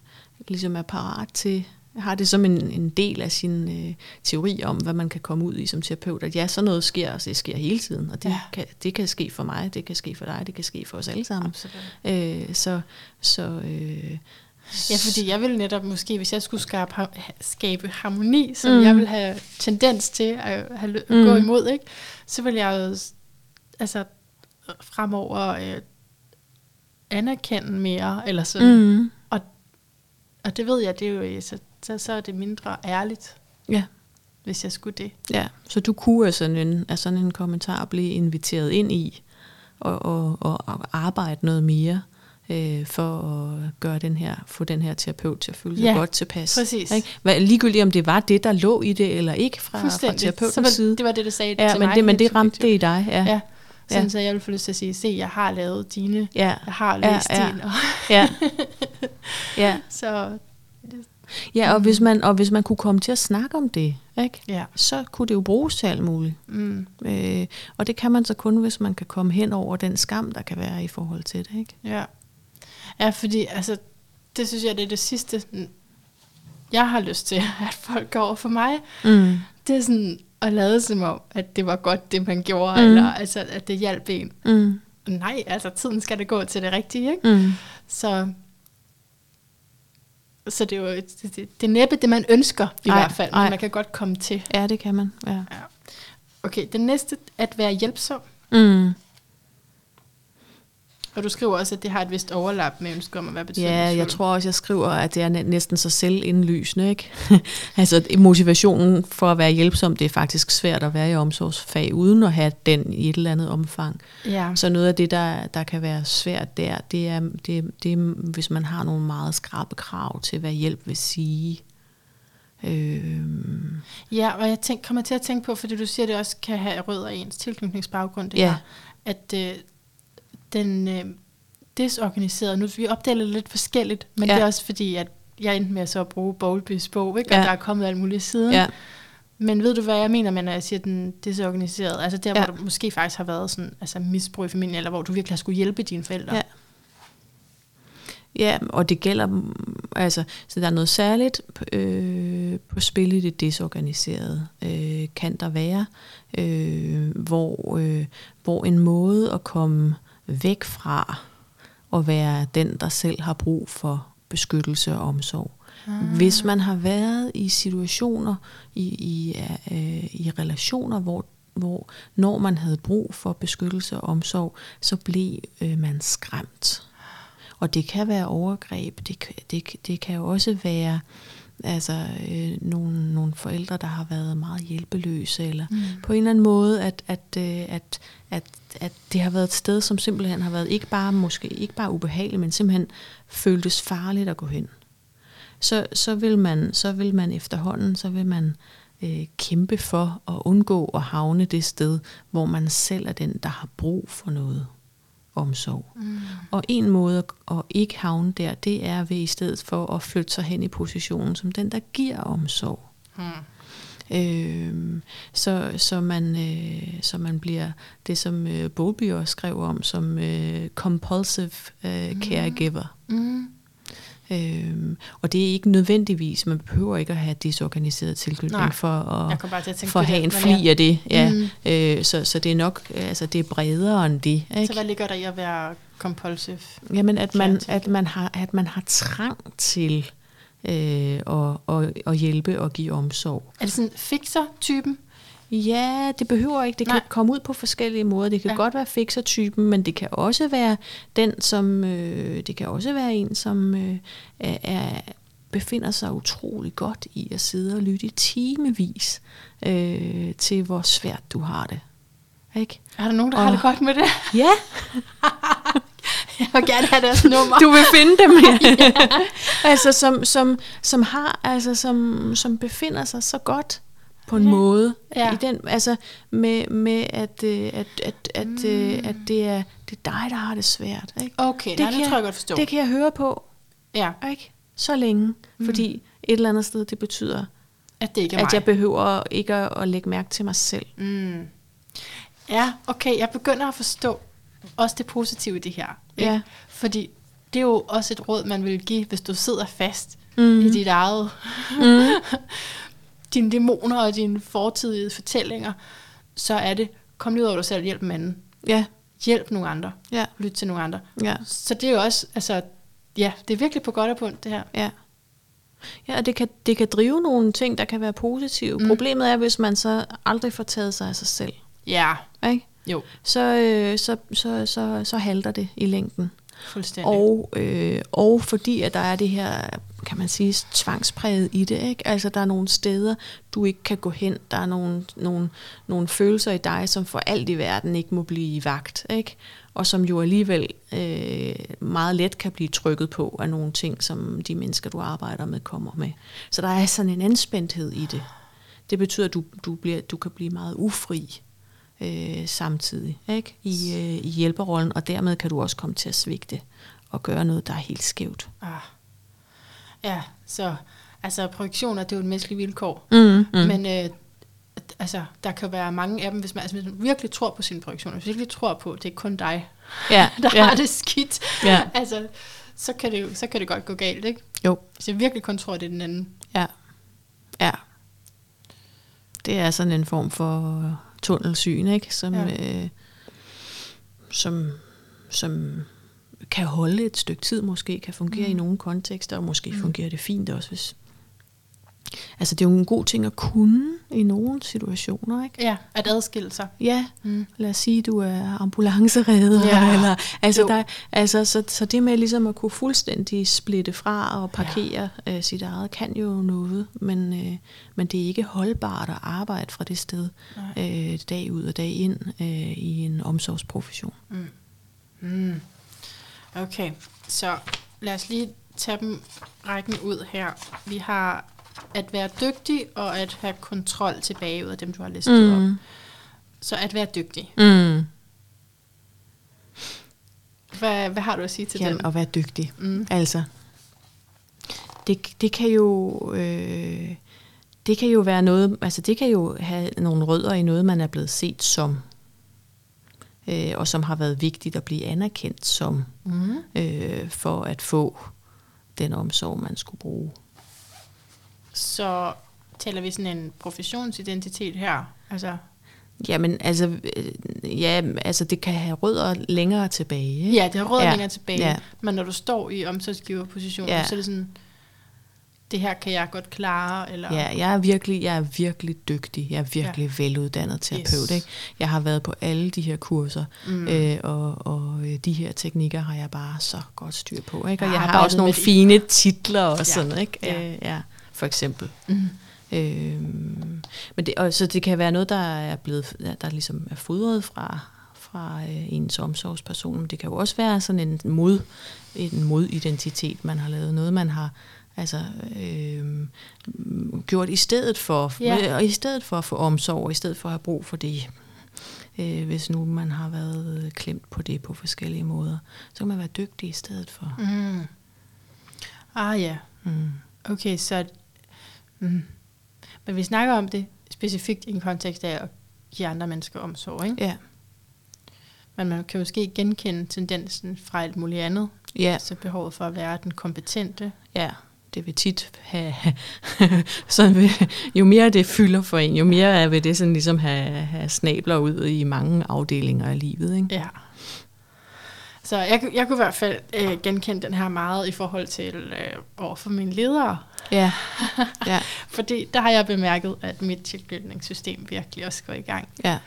ligesom er parat til har det som en, en del af sin øh, teori om, hvad man kan komme ud i som terapeut, at ja, sådan noget sker, altså det sker hele tiden, og det, ja. kan, det kan ske for mig, det kan ske for dig, det kan ske for os alle sammen. Øh, så så øh, Ja, fordi jeg vil netop måske, hvis jeg skulle skabe, skabe harmoni, som mm. jeg vil have tendens til at have, mm. gå imod, ikke? så vil jeg jo altså, fremover øh, anerkende mere, eller sådan. Mm. Og, og det ved jeg, det er jo, så så, så er det mindre ærligt. Ja. Hvis jeg skulle det. Ja, så du kunne af sådan en, af sådan en kommentar blive inviteret ind i og, og, og arbejde noget mere øh, for at gøre den her, få den her terapeut til at føle sig ja, godt tilpas. præcis. Ikke? Hvad, ligegyldigt om det var det, der lå i det, eller ikke fra, fra terapeutens så var, side. Det var det, du sagde ja, til men mig. Det, men det ramte det i dig, ja. ja. Sådan ja. så jeg vil få lyst til at sige, se, jeg har lavet dine, ja. jeg har læst ja, ja. din. Og ja. ja. så Ja, og, hvis man, og hvis man kunne komme til at snakke om det, ikke? Ja. så kunne det jo bruges til alt muligt. Mm. Øh, og det kan man så kun, hvis man kan komme hen over den skam, der kan være i forhold til det. Ikke? Ja. Ja, fordi altså, det synes jeg, det er det sidste, jeg har lyst til, at folk går over for mig. Mm. Det er sådan at lade som om, at det var godt, det man gjorde, mm. eller altså, at det hjalp en. Mm. Nej, altså tiden skal det gå til det rigtige. Ikke? Mm. Så så det er jo det, det, det er næppe det, man ønsker i ej, hvert fald, men ej. man kan godt komme til. Ja, det kan man. Ja. Ja. Okay, den næste, at være hjælpsom. Mm. Og du skriver også, at det har et vist overlap med ønsket om at være betydningsfuld. Ja, jeg tror også, jeg skriver, at det er næsten så selvindlysende. Ikke? altså motivationen for at være hjælpsom, det er faktisk svært at være i omsorgsfag, uden at have den i et eller andet omfang. Ja. Så noget af det, der, der kan være svært der, det er, det, det er, hvis man har nogle meget skrabe krav til, hvad hjælp vil sige. Øhm. Ja, og jeg tænk, kommer til at tænke på, fordi du siger, at det også kan have rødder i ens tilknytningsbaggrund, det ja. her, at øh, den øh, desorganiserede, nu vi opdeler lidt forskelligt, men ja. det er også fordi, at jeg endte med at så bruge Bowlbys bog, ikke? og ja. der er kommet alt muligt siden. Ja. Men ved du, hvad jeg mener med, når jeg siger den desorganiserede? Altså der, ja. hvor der måske faktisk har været sådan, altså misbrug i familien, eller hvor du virkelig har skulle hjælpe dine forældre. Ja. Ja, og det gælder, altså, så der er noget særligt øh, på spil i det desorganiserede, øh, kan der være, øh, hvor, øh, hvor en måde at komme væk fra at være den, der selv har brug for beskyttelse og omsorg. Ah. Hvis man har været i situationer, i, i, øh, i relationer, hvor, hvor når man havde brug for beskyttelse og omsorg, så blev øh, man skræmt. Og det kan være overgreb, det, det, det kan jo også være altså øh, nogle, nogle forældre, der har været meget hjælpeløse, eller mm. på en eller anden måde, at, at, øh, at, at, at det har været et sted, som simpelthen har været ikke bare måske ikke bare ubehageligt, men simpelthen føltes farligt at gå hen. Så, så, vil, man, så vil man efterhånden, så vil man øh, kæmpe for at undgå at havne det sted, hvor man selv er den, der har brug for noget omsorg. Mm. Og en måde at ikke havne der, det er ved i stedet for at flytte sig hen i positionen som den, der giver omsorg. Mm. Øh, så, så, man, øh, så man bliver det, som øh, Bowlby også skrev om, som øh, compulsive øh, caregiver. Mm. Øhm, og det er ikke nødvendigvis, man behøver ikke at have disorganiseret tilknytning Nej, for at, at for at have det, en fli af det. Ja. Mm. Øh, så, så det er nok, altså det er bredere end det. Så Ikke? hvad ligger der i at være compulsive? Jamen, at man, at, man har, at man har trang til øh, at, at, at hjælpe og give omsorg. Er det sådan fixer-typen? Ja, det behøver ikke. Det kan Nej. komme ud på forskellige måder. Det kan Ja. godt være fixer-typen, men det kan også være den, som øh, det kan også være en, som øh, er, er befinder sig utrolig godt i at sidde og lytte timevis øh, til, hvor svært du har det. Ikke? Er der nogen, der har Og- det godt med det? Ja, Jeg vil gerne have deres nummer. du vil finde dem. ja. altså som, som, som har, altså som, som befinder sig så godt på en Ja. måde. Ja. I den, altså med, med at, øh, at, at, at, mm. at det, er, det er dig, der har det svært. Ikke? Okay, Det nej, kan det tror jeg- godt forstå. Det kan jeg høre på, Ja, ikke? Så længe. Mm. Fordi et eller andet sted, det betyder, at det ikke er at mig. jeg behøver ikke at, at lægge mærke til mig selv. Mm. Ja, okay, jeg begynder at forstå også det positive i det her. ikke? Ja. Fordi det er jo også et råd, man vil give, hvis du sidder fast Mhm. mm. i dit eget... dine dæmoner og dine fortidige fortællinger, så er det, kom lige ud over dig selv, hjælp en anden. Ja, Hjælp nogle andre. ja, Lyt til nogle andre. ja. Så det er jo også, altså, ja, det er virkelig på godt og på ondt, det her. Ja. Ja, og det kan, det kan drive nogle ting, der kan være positive. Mm. Mm. Problemet er, hvis man så aldrig får taget sig af sig selv. Ja, Ikke? jo, Så, øh, så, så, så, så halter det i længden. fuldstændig. Og, øh, og fordi at der er det her, kan man sige, tvangspræget i det. Ikke? Altså der er nogle steder, du ikke kan gå hen. Der er nogle, nogle, nogle følelser i dig, som for alt i verden ikke må blive vagt. Ikke? Og som jo alligevel øh, meget let kan blive trykket på af nogle ting, som de mennesker, du arbejder med, kommer med. Så der er sådan en anspændthed i det. Det betyder, at du, du, bliver, du kan blive meget ufri øh, samtidig ikke? I, øh, i hjælperrollen, og dermed kan du også komme til at svigte og gøre noget, der er helt skævt. Ah. Ja, så altså projektioner, det er jo et menneskeligt vilkår. Mm, Mm. Men øh, altså, der kan være mange af dem, hvis man, altså, hvis man virkelig tror på sine projektioner, hvis man virkelig tror på, at det er kun dig, Ja, der ja. har det skidt, Ja. altså, så kan, det, jo- så kan det godt gå galt, ikke? Jo, Hvis jeg virkelig kun tror, at det er den anden. ja. Ja. Det er sådan en form for tunnelsyn, ikke? Som, Ja. øh, som, som kan holde et stykke tid, måske kan fungere mm. i nogle kontekster, og måske mm. fungerer det fint også, hvis... Altså, det er jo en god ting at kunne i nogle situationer, ikke? Ja, at adskille sig. Ja, Mm. lad os sige, du er ambulanceredder, Ja. eller, altså, Jo. der, altså så, så det med ligesom at kunne fuldstændig splitte fra og parkere ja. øh, sit eget, kan jo noget, men, øh, men det er ikke holdbart at arbejde fra det sted øh, dag ud og dag ind øh, i en omsorgsprofession. Mm. Okay, så lad os lige tage dem rækken ud her. Vi har at være dygtig og at have kontrol tilbage ud af dem, du har listet mm. op. Så at være dygtig. Mm. Hvad, hvad har du at sige til Jamen, dem? at være dygtig. Mm. Altså, det, det kan jo... Øh, det kan jo være noget, altså det kan jo have nogle rødder i noget, man er blevet set som, øh, og som har været vigtigt at blive anerkendt som, Mm. øh, for at få den omsorg, man skulle bruge. Så taler vi sådan en professionsidentitet her. Altså, Jamen, altså, øh, ja, altså det kan have rødder længere tilbage. Ikke? ja, det har råd Ja, længere tilbage. ja. Men når du står i omsorgsgiverpositionen, Ja. så er det sådan, det her kan jeg godt klare. Eller, Ja, jeg er virkelig, jeg er virkelig dygtig. Jeg er virkelig ja. veluddannet terapeut. Yes. Ikke? Jeg har været på alle de her kurser, mm. øh, og, og øh, de her teknikker har jeg bare så godt styr på. Ikke? Og Jeg jeg har også nogle med det fine titler og Ja, sådan. Ikke? ja. Øh, ja, for eksempel. Mm. Øhm, men det, og, så det kan være noget, der er blevet, der ligesom er fodret fra, fra øh, ens omsorgsperson, men det kan jo også være sådan en mod, en modidentitet, man har lavet, noget man har altså, øh, gjort i stedet for, Ja. og i stedet for at få omsorg, og i stedet for at have brug for det, øh, hvis nu man har været klemt på det på forskellige måder, så kan man være dygtig i stedet for. Mm. Ah ja, Mm. okay, så... Mm. Men vi snakker om det specifikt i en kontekst af at give andre mennesker omsorg, ikke? Ja. Men man kan måske genkende tendensen fra alt muligt andet. Ja. Altså behovet for at være den kompetente. Ja, det vil tit have, sådan vil, jo mere det fylder for en, jo mere vil det sådan ligesom have, have snabler ud i mange afdelinger af livet. Ikke? Ja. Så jeg, jeg kunne i hvert fald øh, genkende den her meget i forhold til øh, over for mine ledere. Ja. ja. Fordi der har jeg bemærket, at mit tilknytningssystem virkelig også går i gang Ja.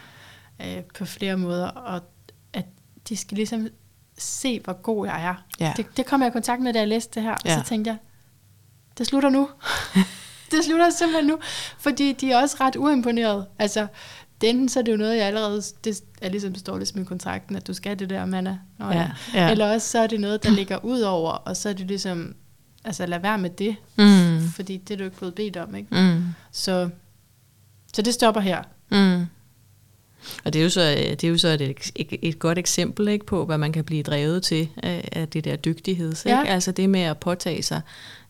øh, på flere måder, og at de skal ligesom se, hvor god jeg er. Ja. Det, det kom jeg i kontakt med, da jeg læste det her, Ja. og så tænkte jeg, det slutter nu. det slutter simpelthen nu, fordi de er også ret uimponeret. Altså, det enten så er det jo noget, jeg allerede, det er ligesom står ligesom i kontrakten, at du skal det der, Manna. Nå, Ja, ja. Eller også så er det noget, der ligger ud over, og så er det ligesom, altså lad være med det, Mm. fordi det er du ikke blevet bedt om, ikke? Mm. Så, så det stopper her. Mm. Og det er jo så, det er jo så et, et, et godt eksempel ikke, på, hvad man kan blive drevet til af, det der dygtighed. Ja. Ikke? Altså det med at påtage sig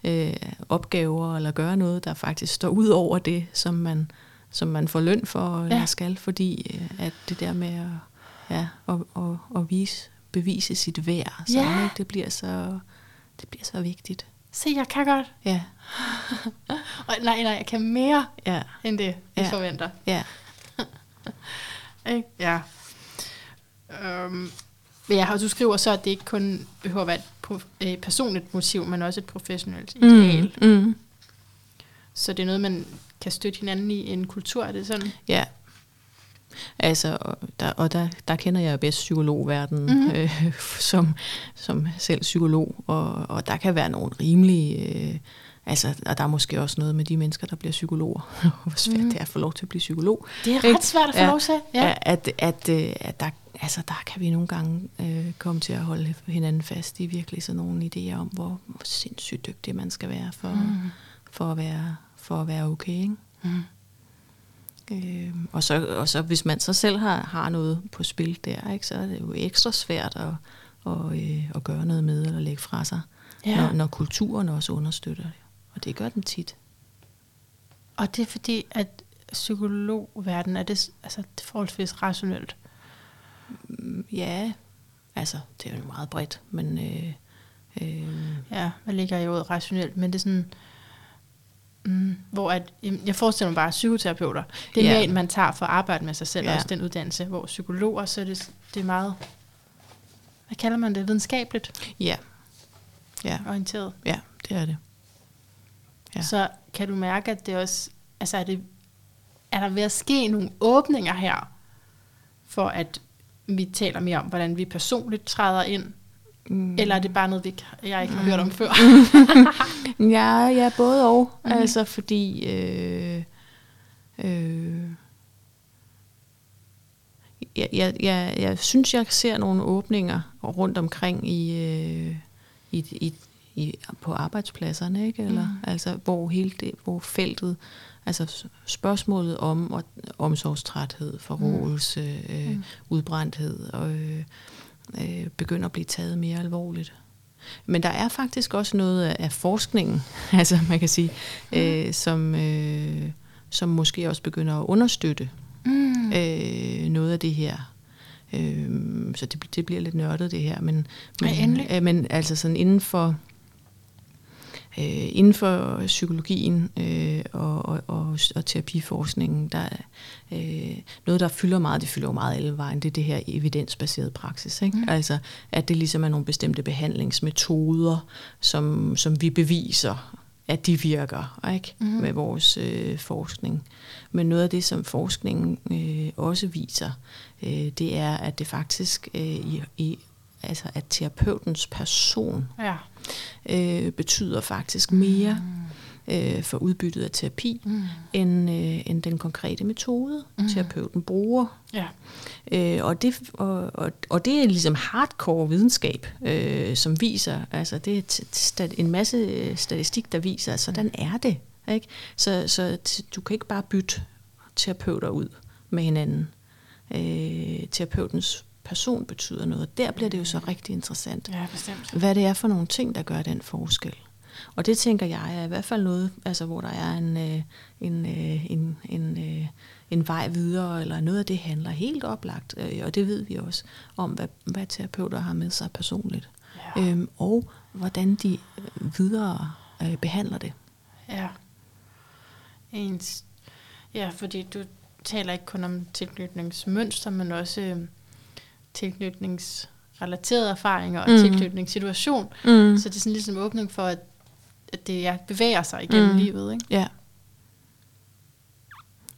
øh, opgaver eller gøre noget, der faktisk står ud over det, som man, som man får løn for eller Ja. skal, fordi øh, at det der med at, ja, at, at, at vise, bevise sit værd, så, Ja. ikke, det, bliver så, det bliver så vigtigt. Se, jeg kan godt. Ja, Og nej, nej, jeg kan mere ja, end det, jeg Ja. forventer. ja. Ikke? Ja. Øhm, ja, og du skriver så, at det ikke kun behøver at være et øh, personligt motiv, men også et professionelt ideal. Mm, mm. Så det er noget, man kan støtte hinanden i en kultur, er det sådan? Ja. Altså, og der, og der, der kender jeg bedst psykologverdenen mm-hmm. øh, som, som selv psykolog, og, og der kan være nogle rimelige... Øh, altså, og der er måske også noget med de mennesker, der bliver psykologer. Hvor svært mm. det er at få lov til at blive psykolog. Det er ret svært at få lov til. Ja. Ja. At, at, øh, at der, altså, der kan vi nogle gange øh, komme til at holde hinanden fast i virkelig sådan nogle idéer om, hvor, hvor sindssygt dygtig man skal være for, mm. for, at, være, for at være okay. Ikke? Mm. Øh, og, så, og så hvis man så selv har, har noget på spil der, ikke, så er det jo ekstra svært at, og, øh, at gøre noget med eller lægge fra sig, Ja. når, når kulturen også understøtter det. Og det gør den tit. Og det er fordi, at psykologverdenen er det, altså, det er forholdsvis rationelt. Mm, Ja, altså det er jo meget bredt, men øh, øh, Ja, hvad ligger i ordet rationelt? Men det er sådan, mm, hvor at, jeg forestiller mig bare psykoterapeuter. Det er mere en, man tager for at arbejde med sig selv, ja. også den uddannelse, hvor psykologer, så er det, det er meget, hvad kalder man det, videnskabeligt ja, ja, orienteret. ja, det er det. Ja. Så kan du mærke, at det også, altså er, det, er der ved at ske nogle åbninger her, for at vi taler mere om, hvordan vi personligt træder ind, Mm. eller er det bare noget, vi ikke, jeg ikke har hørt om før? Ja, ja, både og. Mm. Altså fordi... Øh, øh, jeg, jeg, jeg, jeg synes, jeg ser nogle åbninger rundt omkring i, øh, i, i, i, på arbejdspladserne, ikke? Eller, mm. altså, hvor hele det, hvor feltet, altså spørgsmålet om og, omsorgstræthed, forrådelse, øh, mm. udbrændthed, og, øh, øh, begynder at blive taget mere alvorligt. Men der er faktisk også noget af, forskningen, altså man kan sige, øh, som, øh, som måske også begynder at understøtte Mm. øh, noget af det her. Øh, så det, det bliver lidt nørdet det her, men, men, Ja, øh, men altså sådan inden for øh, inden for psykologien øh, og, og, og, og terapiforskningen, der er øh, noget, der fylder meget, det fylder jo meget alle vejen, det er det her evidensbaserede praksis. Ikke? Mm. Altså, at det ligesom er nogle bestemte behandlingsmetoder, som, som vi beviser, at de virker ikke? Mm. med vores øh, forskning. Men noget af det, som forskningen øh, også viser, øh, det er, at det faktisk øh, i, i altså at terapeutens person Ja. øh, betyder faktisk mere øh, for udbyttet af terapi, Mm. end, øh, end den konkrete metode, mm. terapeuten bruger. Ja. Øh, og, det, og, og, og det er ligesom hardcore videnskab, øh, som viser, altså det er stat, en masse statistik, der viser, at sådan er det. Ikke? Så, så du kan ikke bare bytte terapeuter ud med hinanden. Øh, terapeutens person betyder noget. Der bliver det jo så rigtig interessant Ja, bestemt. hvad det er for nogle ting, der gør den forskel. og det tænker jeg er i hvert fald noget, altså, hvor der er en, øh, en, øh, en, en, øh, en vej videre, eller noget af det handler helt oplagt, øh, og det ved vi også om, hvad, hvad terapeuter har med sig personligt, ja. øhm, og hvordan de videre øh, behandler det. Ja. Ens. Ja, fordi du taler ikke kun om tilknytningsmønster, men også øh, tilknytningsrelaterede erfaringer og mm. tilknytningssituation. Mm. Så det er sådan ligesom åbning for, at, at det ja, bevæger sig igennem mm. livet. Ikke? Ja.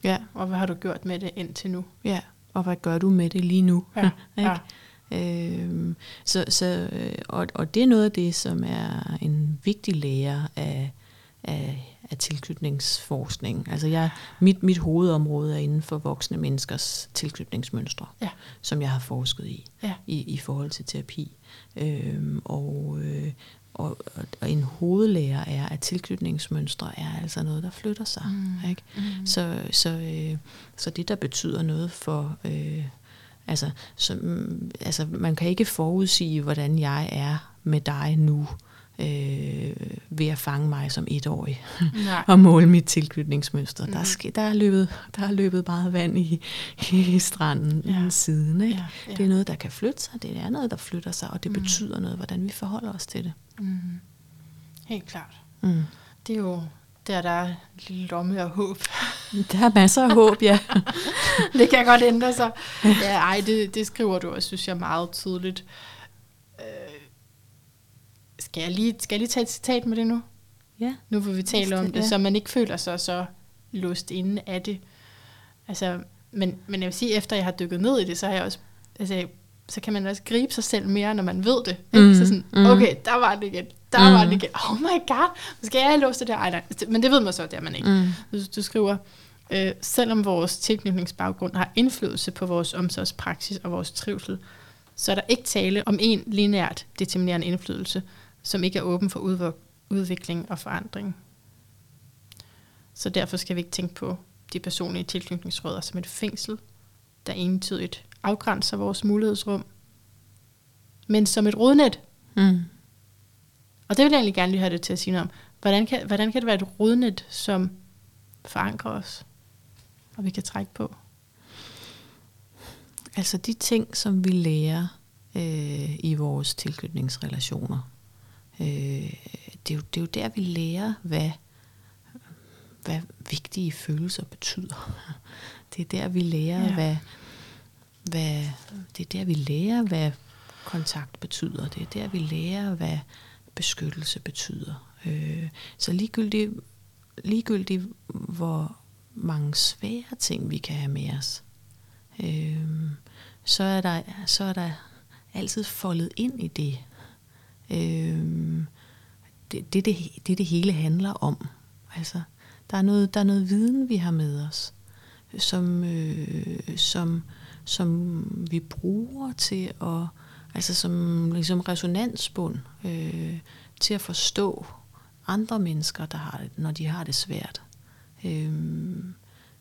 Ja. Og hvad har du gjort med det indtil nu? Ja, og hvad gør du med det lige nu? Ja. ikke? Ja. Øhm, så, så, øh, og, og det er noget af det, som er en vigtig lære af, af, af tilknytningsforskning. Altså jeg, mit, mit hovedområde er inden for voksne menneskers tilknytningsmønstre, ja. som jeg har forsket i, ja. i, i forhold til terapi. Øhm, og, øh, og, og en hovedlære er, at tilknytningsmønstre er altså noget, der flytter sig. Mm. Ikke? Mm. Så, så, øh, så det, der betyder noget for... Øh, altså, så, altså, man kan ikke forudsige, hvordan jeg er med dig nu, øh, ved at fange mig som etårig og måle mit tilknytningsmønster. Mm. Der, er, der, er løbet, der er løbet meget vand i, i stranden ja. siden. Ikke? Ja, ja. Det er noget, der kan flytte sig. Det er noget, der flytter sig, og det mm. betyder noget, hvordan vi forholder os til det. Mm. Helt klart. Mm. Det er jo der, der er lomme af håb. Der er masser af håb, ja. det kan godt ændre sig. Ja, ej, det, det skriver du også, synes jeg, meget tydeligt. Skal, jeg lige, skal jeg lige tage et citat med det nu? Ja. Nu vil vi tale om det, ja. så man ikke føler sig så låst inde af det. Altså, men, men jeg vil sige, efter jeg har dykket ned i det, så har jeg også, altså, så kan man også gribe sig selv mere, når man ved det. Mm. Så sådan, mm. okay, der var det igen, der mm. var det igen. Oh my god, skal jeg have låst det der? Ej, nej. Men det ved man så, det er man ikke. Mm. Du, du skriver, øh, selvom vores tilknytningsbaggrund har indflydelse på vores omsorgspraksis og vores trivsel, så er der ikke tale om en lineært determinerende indflydelse, som ikke er åben for udvikling og forandring. Så derfor skal vi ikke tænke på de personlige tilknytningsrødder som et fængsel, der entydigt afgrænser vores mulighedsrum, men som et rodnet. Mm. Og det vil jeg egentlig gerne lige have det til at sige noget om. Hvordan kan, hvordan kan det være et rodnet, som forankrer os, og vi kan trække på? Altså de ting, som vi lærer øh, i vores tilknytningsrelationer, øh, det, er jo, det er jo der, vi lærer, hvad, hvad vigtige følelser betyder. Det er der, vi lærer, ja. hvad, hvad, det er der, vi lærer, hvad kontakt betyder. Det er der, vi lærer, hvad beskyttelse betyder. Øh, så ligegyldigt, ligegyldigt, hvor mange svære ting, vi kan have med os, øh, så, er der, så er der altid foldet ind i det. Øh, det, det, det, det, det hele handler om. Altså, der er noget, der er noget viden, vi har med os, som, øh, som, som vi bruger til at, altså som ligesom resonansbund, øh, til at forstå andre mennesker, der har det, når de har det svært. Øh,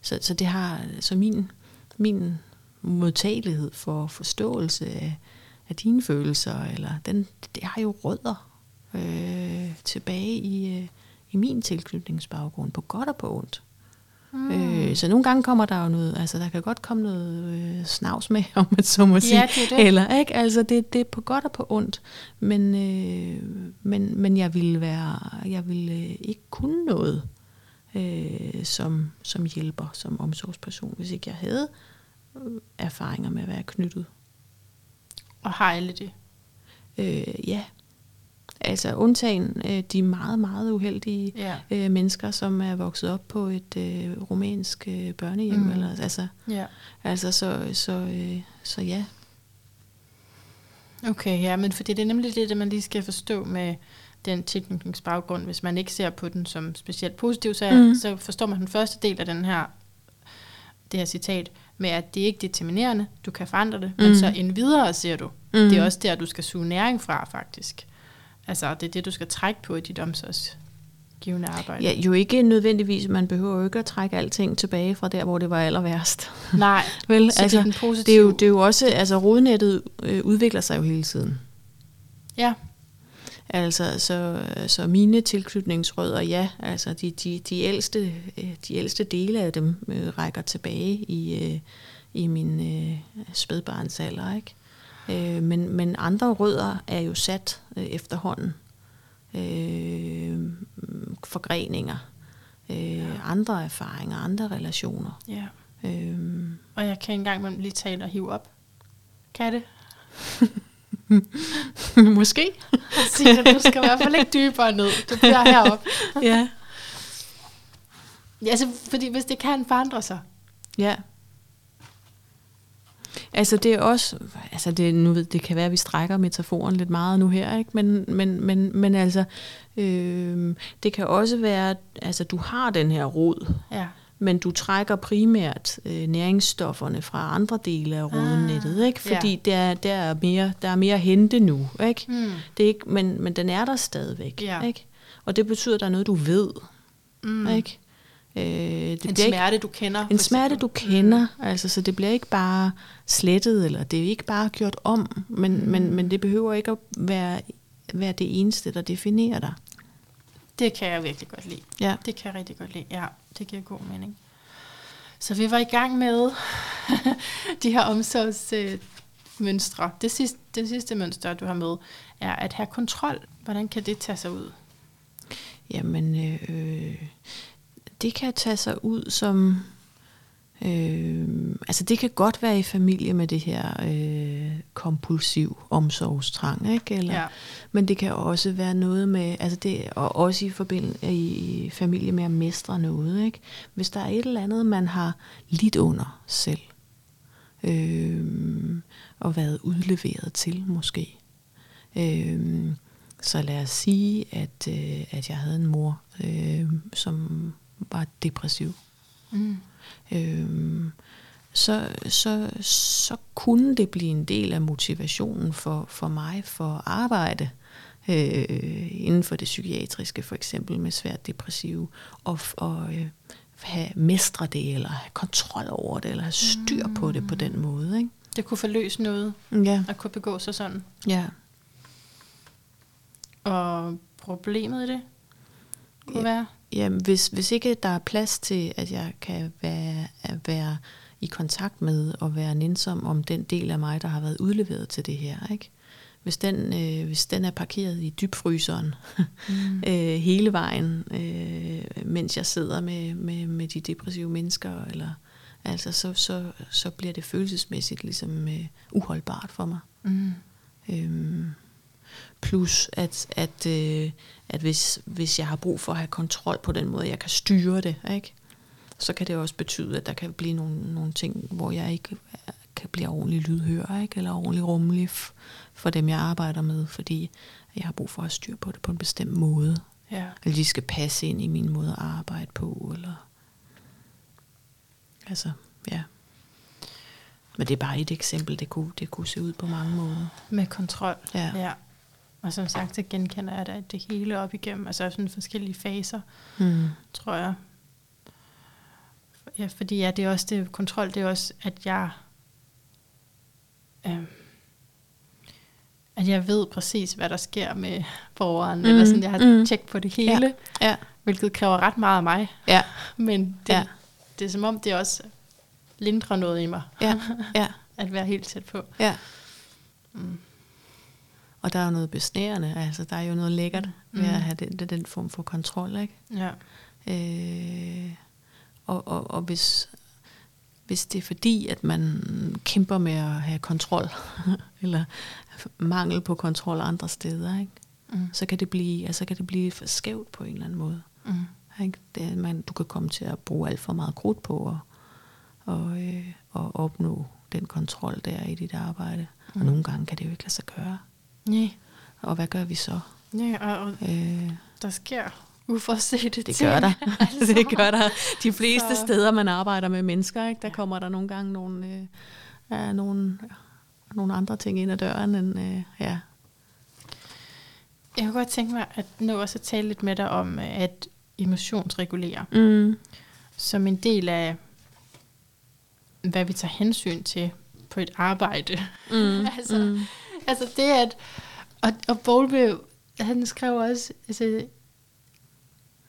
så, så det har, så min, min modtagelighed for forståelse af, af dine følelser, eller den, det har jo rødder øh, tilbage i, øh, i min tilknytningsbaggrund, på godt og på ondt. Mm. Øh, så nogle gange kommer der jo noget, altså der kan godt komme noget øh, snavs med, om man så må sige. Ja, det er det. Eller, ikke? Altså det, det er på godt og på ondt. Men, øh, men, men jeg ville være, jeg ville øh, ikke kunne noget øh, som, som hjælper, som omsorgsperson, hvis ikke jeg havde øh, erfaringer med at være knyttet. Og har alle det? Øh, ja, Altså undtagen øh, de meget, meget uheldige ja. øh, mennesker, som er vokset op på et øh, romansk øh, børnehjem. Mm. Eller, altså, ja. altså så, så, øh, så ja. Okay, ja, men fordi det er nemlig det, man lige skal forstå med den tilknytningsbaggrund. Hvis man ikke ser på den som specielt positiv, så, mm. så forstår man den første del af den her, det her citat med, at det ikke er determinerende, du kan forandre det, mm. men så en videre ser du. Mm. Det er også der, du skal suge næring fra, faktisk. Altså, det er det, du skal trække på i dit omsorgsgivende arbejde. Ja, jo ikke nødvendigvis. Man behøver jo ikke at trække alting tilbage fra der, hvor det var aller værst. Nej, Vel, så altså, det, er den positive. det, er jo, det er jo også, altså rodnettet øh, udvikler sig jo hele tiden. Ja. Altså, så, så mine tilknytningsrødder, ja, altså de, de, de, ældste, øh, de ældste dele af dem øh, rækker tilbage i, øh, i min øh, spædbarnsalder, ikke? Øh, men, men andre rødder er jo sat øh, efterhånden. Øh, forgreninger, øh, ja. andre erfaringer, andre relationer. Ja. Øh, og jeg kan engang lige tale og hive op. Kan det? Måske. Sige, du skal i hvert fald ikke dybere ned. Du bliver heroppe. ja. ja. Altså, fordi hvis det kan forandre sig. Ja. Altså det er også, altså det, nu ved, det kan være, at vi strækker metaforen lidt meget nu her, ikke? Men, men, men, men altså, øh, det kan også være, altså du har den her rod, ja. Men du trækker primært øh, næringsstofferne fra andre dele af rodnettet, ah, ikke? Fordi ja. der, der, er mere, der er mere hente nu, ikke? Mm. Det er ikke men, men den er der stadigvæk, ja. ikke? Og det betyder, at der er noget, du ved, mm. ikke? Øh, det en smerte, du kender. En smerte, du kender. Mm. Altså, så det bliver ikke bare slettet, eller det er ikke bare gjort om, men, mm. men, men det behøver ikke at være, være det eneste, der definerer dig. Det kan jeg virkelig godt lide. Ja. Det kan jeg rigtig godt lide. Ja, det giver god mening. Så vi var i gang med de her omsorgsmønstre. Det sidste, det sidste mønster, du har med, er at have kontrol. Hvordan kan det tage sig ud? Jamen, øh, øh det kan tage sig ud som... Øh, altså det kan godt være i familie med det her øh, kompulsiv omsorgstrang, ikke? Eller, ja. men det kan også være noget med, altså det, og også i, forbindelse, i familie med at mestre noget, ikke? Hvis der er et eller andet, man har lidt under selv, øh, og været udleveret til måske. Øh, så lad os sige, at, øh, at jeg havde en mor, øh, som var depressiv. Mm. Øhm, så, så, så kunne det blive en del af motivationen for, for mig for at arbejde øh, inden for det psykiatriske, for eksempel med svært depressive, og, og øh, have mestre det, eller have kontrol over det, eller have styr mm. på det på den måde. Ikke? Det kunne forløse noget, ja. at kunne begå sig sådan. Ja. Og problemet i det kunne ja. være? Jamen, hvis, hvis ikke der er plads til, at jeg kan være, være i kontakt med og være nænsom om den del af mig, der har været udleveret til det her, ikke? Hvis den, øh, hvis den er parkeret i dybfryseren mm. øh, hele vejen, øh, mens jeg sidder med, med, med de depressive mennesker, eller, altså, så, så, så bliver det følelsesmæssigt ligesom øh, uholdbart for mig. Mm. Øhm, Plus at, at, øh, at hvis, hvis jeg har brug for at have kontrol på den måde, jeg kan styre det, ikke? så kan det også betyde, at der kan blive nogle, nogle ting, hvor jeg ikke kan blive ordentlig lydhør, ikke? eller ordentlig rummelig for dem, jeg arbejder med, fordi jeg har brug for at have styr på det på en bestemt måde. Ja. Eller de skal passe ind i min måde at arbejde på, eller altså, ja. Men det er bare et eksempel, det kunne, det kunne se ud på mange måder. Med kontrol. Ja. ja. Og som sagt, så genkender jeg det, det hele op igennem, altså sådan forskellige faser, mm. tror jeg. Ja, fordi ja, det er også det, kontrol, det er også, at jeg, øh, at jeg ved præcis, hvad der sker med borgeren, mm. eller sådan, jeg har mm. tjek på det hele, ja. Ja. hvilket kræver ret meget af mig. Ja. Men det, ja. det er som om, det også lindrer noget i mig, ja. Ja. at være helt tæt på. Ja. Mm. Og der er jo noget besnærende, altså der er jo noget lækkert mm. ved at have den, den form for kontrol, ikke? Ja. Øh, og, og, og hvis, hvis det er fordi, at man kæmper med at have kontrol, eller mangel på kontrol andre steder, ikke? Mm. Så, kan det blive, altså, kan det blive for skævt på en eller anden måde. Mm. Ikke? Det, man, du kan komme til at bruge alt for meget krudt på og, og, øh, og opnå den kontrol, der er i dit arbejde. Mm. Og nogle gange kan det jo ikke lade sig gøre. Nej. Og hvad gør vi så? Ja, og, og øh, der sker uforsete det ting. gør der. altså. det gør der. De fleste så. steder, man arbejder med mennesker, ikke, der ja. kommer der nogle gange nogle, øh, ja, nogle, nogle andre ting ind ad døren. End, øh, ja. Jeg kunne godt tænke mig at nu også at tale lidt med dig om at emotionsregulere. Mm. Som en del af, hvad vi tager hensyn til på et arbejde. Mm. altså, mm altså det at, og, og Bowlby, han skrev også, altså,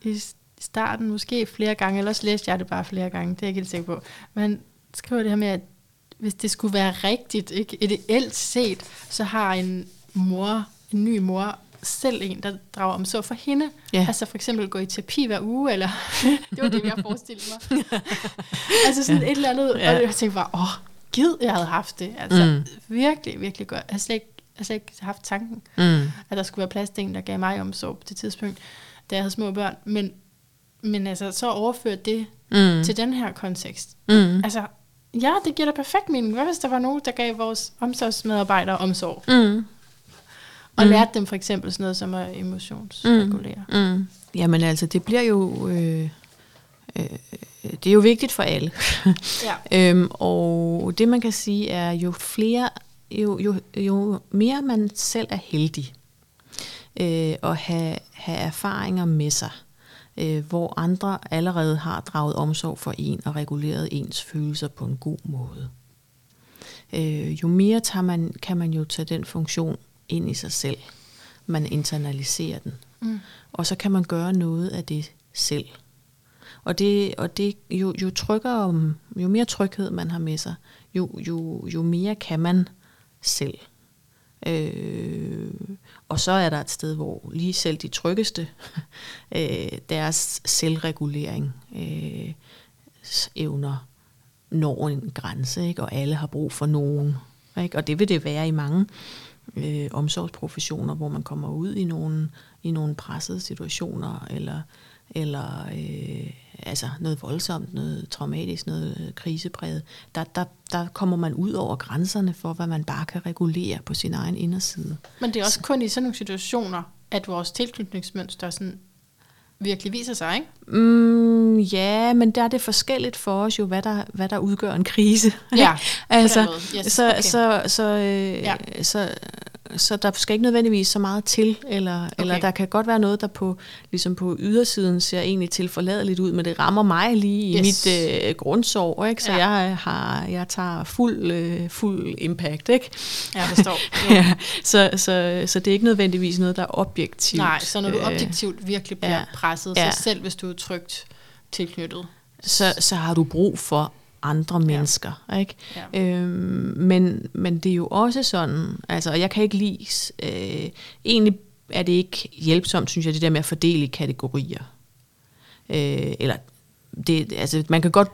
i starten måske flere gange, eller også læste jeg det bare flere gange, det er jeg ikke helt sikker på. Men han skriver det her med, at hvis det skulle være rigtigt, ikke, ideelt set, så har en mor, en ny mor, selv en, der drager om så for hende. Ja. Altså for eksempel gå i terapi hver uge, eller det var det, jeg forestillede mig. altså sådan et eller andet, Ja. og jeg tænkte bare, åh, gid jeg havde haft det. Altså Mm. virkelig, virkelig godt. Jeg har slet ikke, jeg har slet ikke haft tanken, Mm. at der skulle være plads til en, der gav mig omsorg på det tidspunkt, da jeg havde små børn. Men, men altså, så overført det Mm. til den her kontekst. Mm. Altså, ja, det giver da perfekt mening. Hvad hvis der var nogen, der gav vores omsorgsmedarbejdere omsorg? Mm. Og mm. lærte dem for eksempel sådan noget som at emotionsregulere. Mm. Mm. Jamen altså, det bliver jo... Øh, øh, det er jo vigtigt for alle. Ja. øhm, og det man kan sige er, jo flere, jo, jo, jo mere man selv er heldig øh, at have, have erfaringer med sig, øh, hvor andre allerede har draget omsorg for en og reguleret ens følelser på en god måde. Øh, jo mere tager man, kan man jo tage den funktion ind i sig selv. Man internaliserer den. Mm. Og så kan man gøre noget af det selv. Og det, og det jo, jo tryggere, jo mere tryghed man har med sig, jo, jo, jo mere kan man selv. Øh, og så er der et sted, hvor lige selv de tryggeste, øh, deres selvregulering øh, evner når en grænse, ikke? og alle har brug for nogen. Ikke? Og det vil det være i mange øh, omsorgsprofessioner, hvor man kommer ud i nogle, i nogle pressede situationer, eller, eller øh, altså noget voldsomt, noget traumatisk, noget øh, krisepræget. Der, der, der kommer man ud over grænserne for, hvad man bare kan regulere på sin egen inderside. Men det er også kun i sådan nogle situationer, at vores tilknytningsmønster sådan virkelig viser sig, ikke? Mm, ja, men der er det forskelligt for os jo, hvad der, hvad der udgør en krise. Ja, altså. Yes, så, okay. så, så, øh, ja. så, så der skal ikke nødvendigvis så meget til, eller, okay. eller der kan godt være noget, der på, ligesom på ydersiden ser egentlig tilforladeligt ud, men det rammer mig lige i Yes. mit øh, grundsår, ikke? så Ja. jeg, har, jeg tager fuld, øh, fuld impact. Ikke? Jeg forstår. ja, så, så, så det er ikke nødvendigvis noget, der er objektivt. Nej, så når du øh, objektivt virkelig bliver ja. presset, Ja. så selv hvis du er trygt tilknyttet. så, så har du brug for andre mennesker. Ja. Ikke? Ja. Øhm, men, men det er jo også sådan, altså, og jeg kan ikke lide, øh, egentlig er det ikke hjælpsomt, synes jeg, det der med at fordele kategorier. Øh, eller, det, altså, man kan godt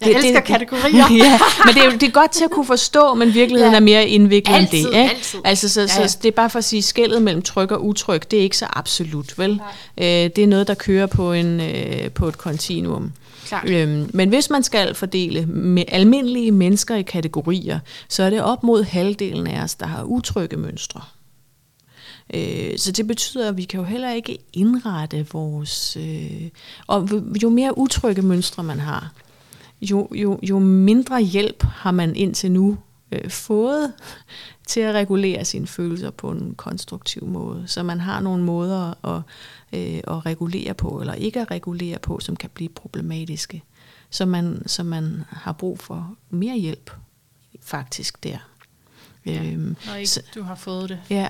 Jeg elsker kategorier. ja, men det er, det er godt til at kunne forstå, men virkeligheden Ja. er mere indviklet Altid, end det. Ikke? altid. Altså, så, Ja, ja. så det er bare for at sige, skældet mellem tryg og utryg, det er ikke så absolut, vel? Øh, det er noget, der kører på, en, øh, på et kontinuum. Klart. Øhm, men hvis man skal fordele med almindelige mennesker i kategorier, så er det op mod halvdelen af os, der har utrygge mønstre. Øh, så det betyder, at vi kan jo heller ikke indrette vores... Øh, og jo mere utrygge mønstre man har, jo, jo, jo mindre hjælp har man indtil nu øh, fået til at regulere sine følelser på en konstruktiv måde. Så man har nogle måder at, øh, at regulere på, eller ikke at regulere på, som kan blive problematiske. Så man, så man har brug for mere hjælp, faktisk der. Ja. Øhm, Når ikke så- du har fået det. Ja.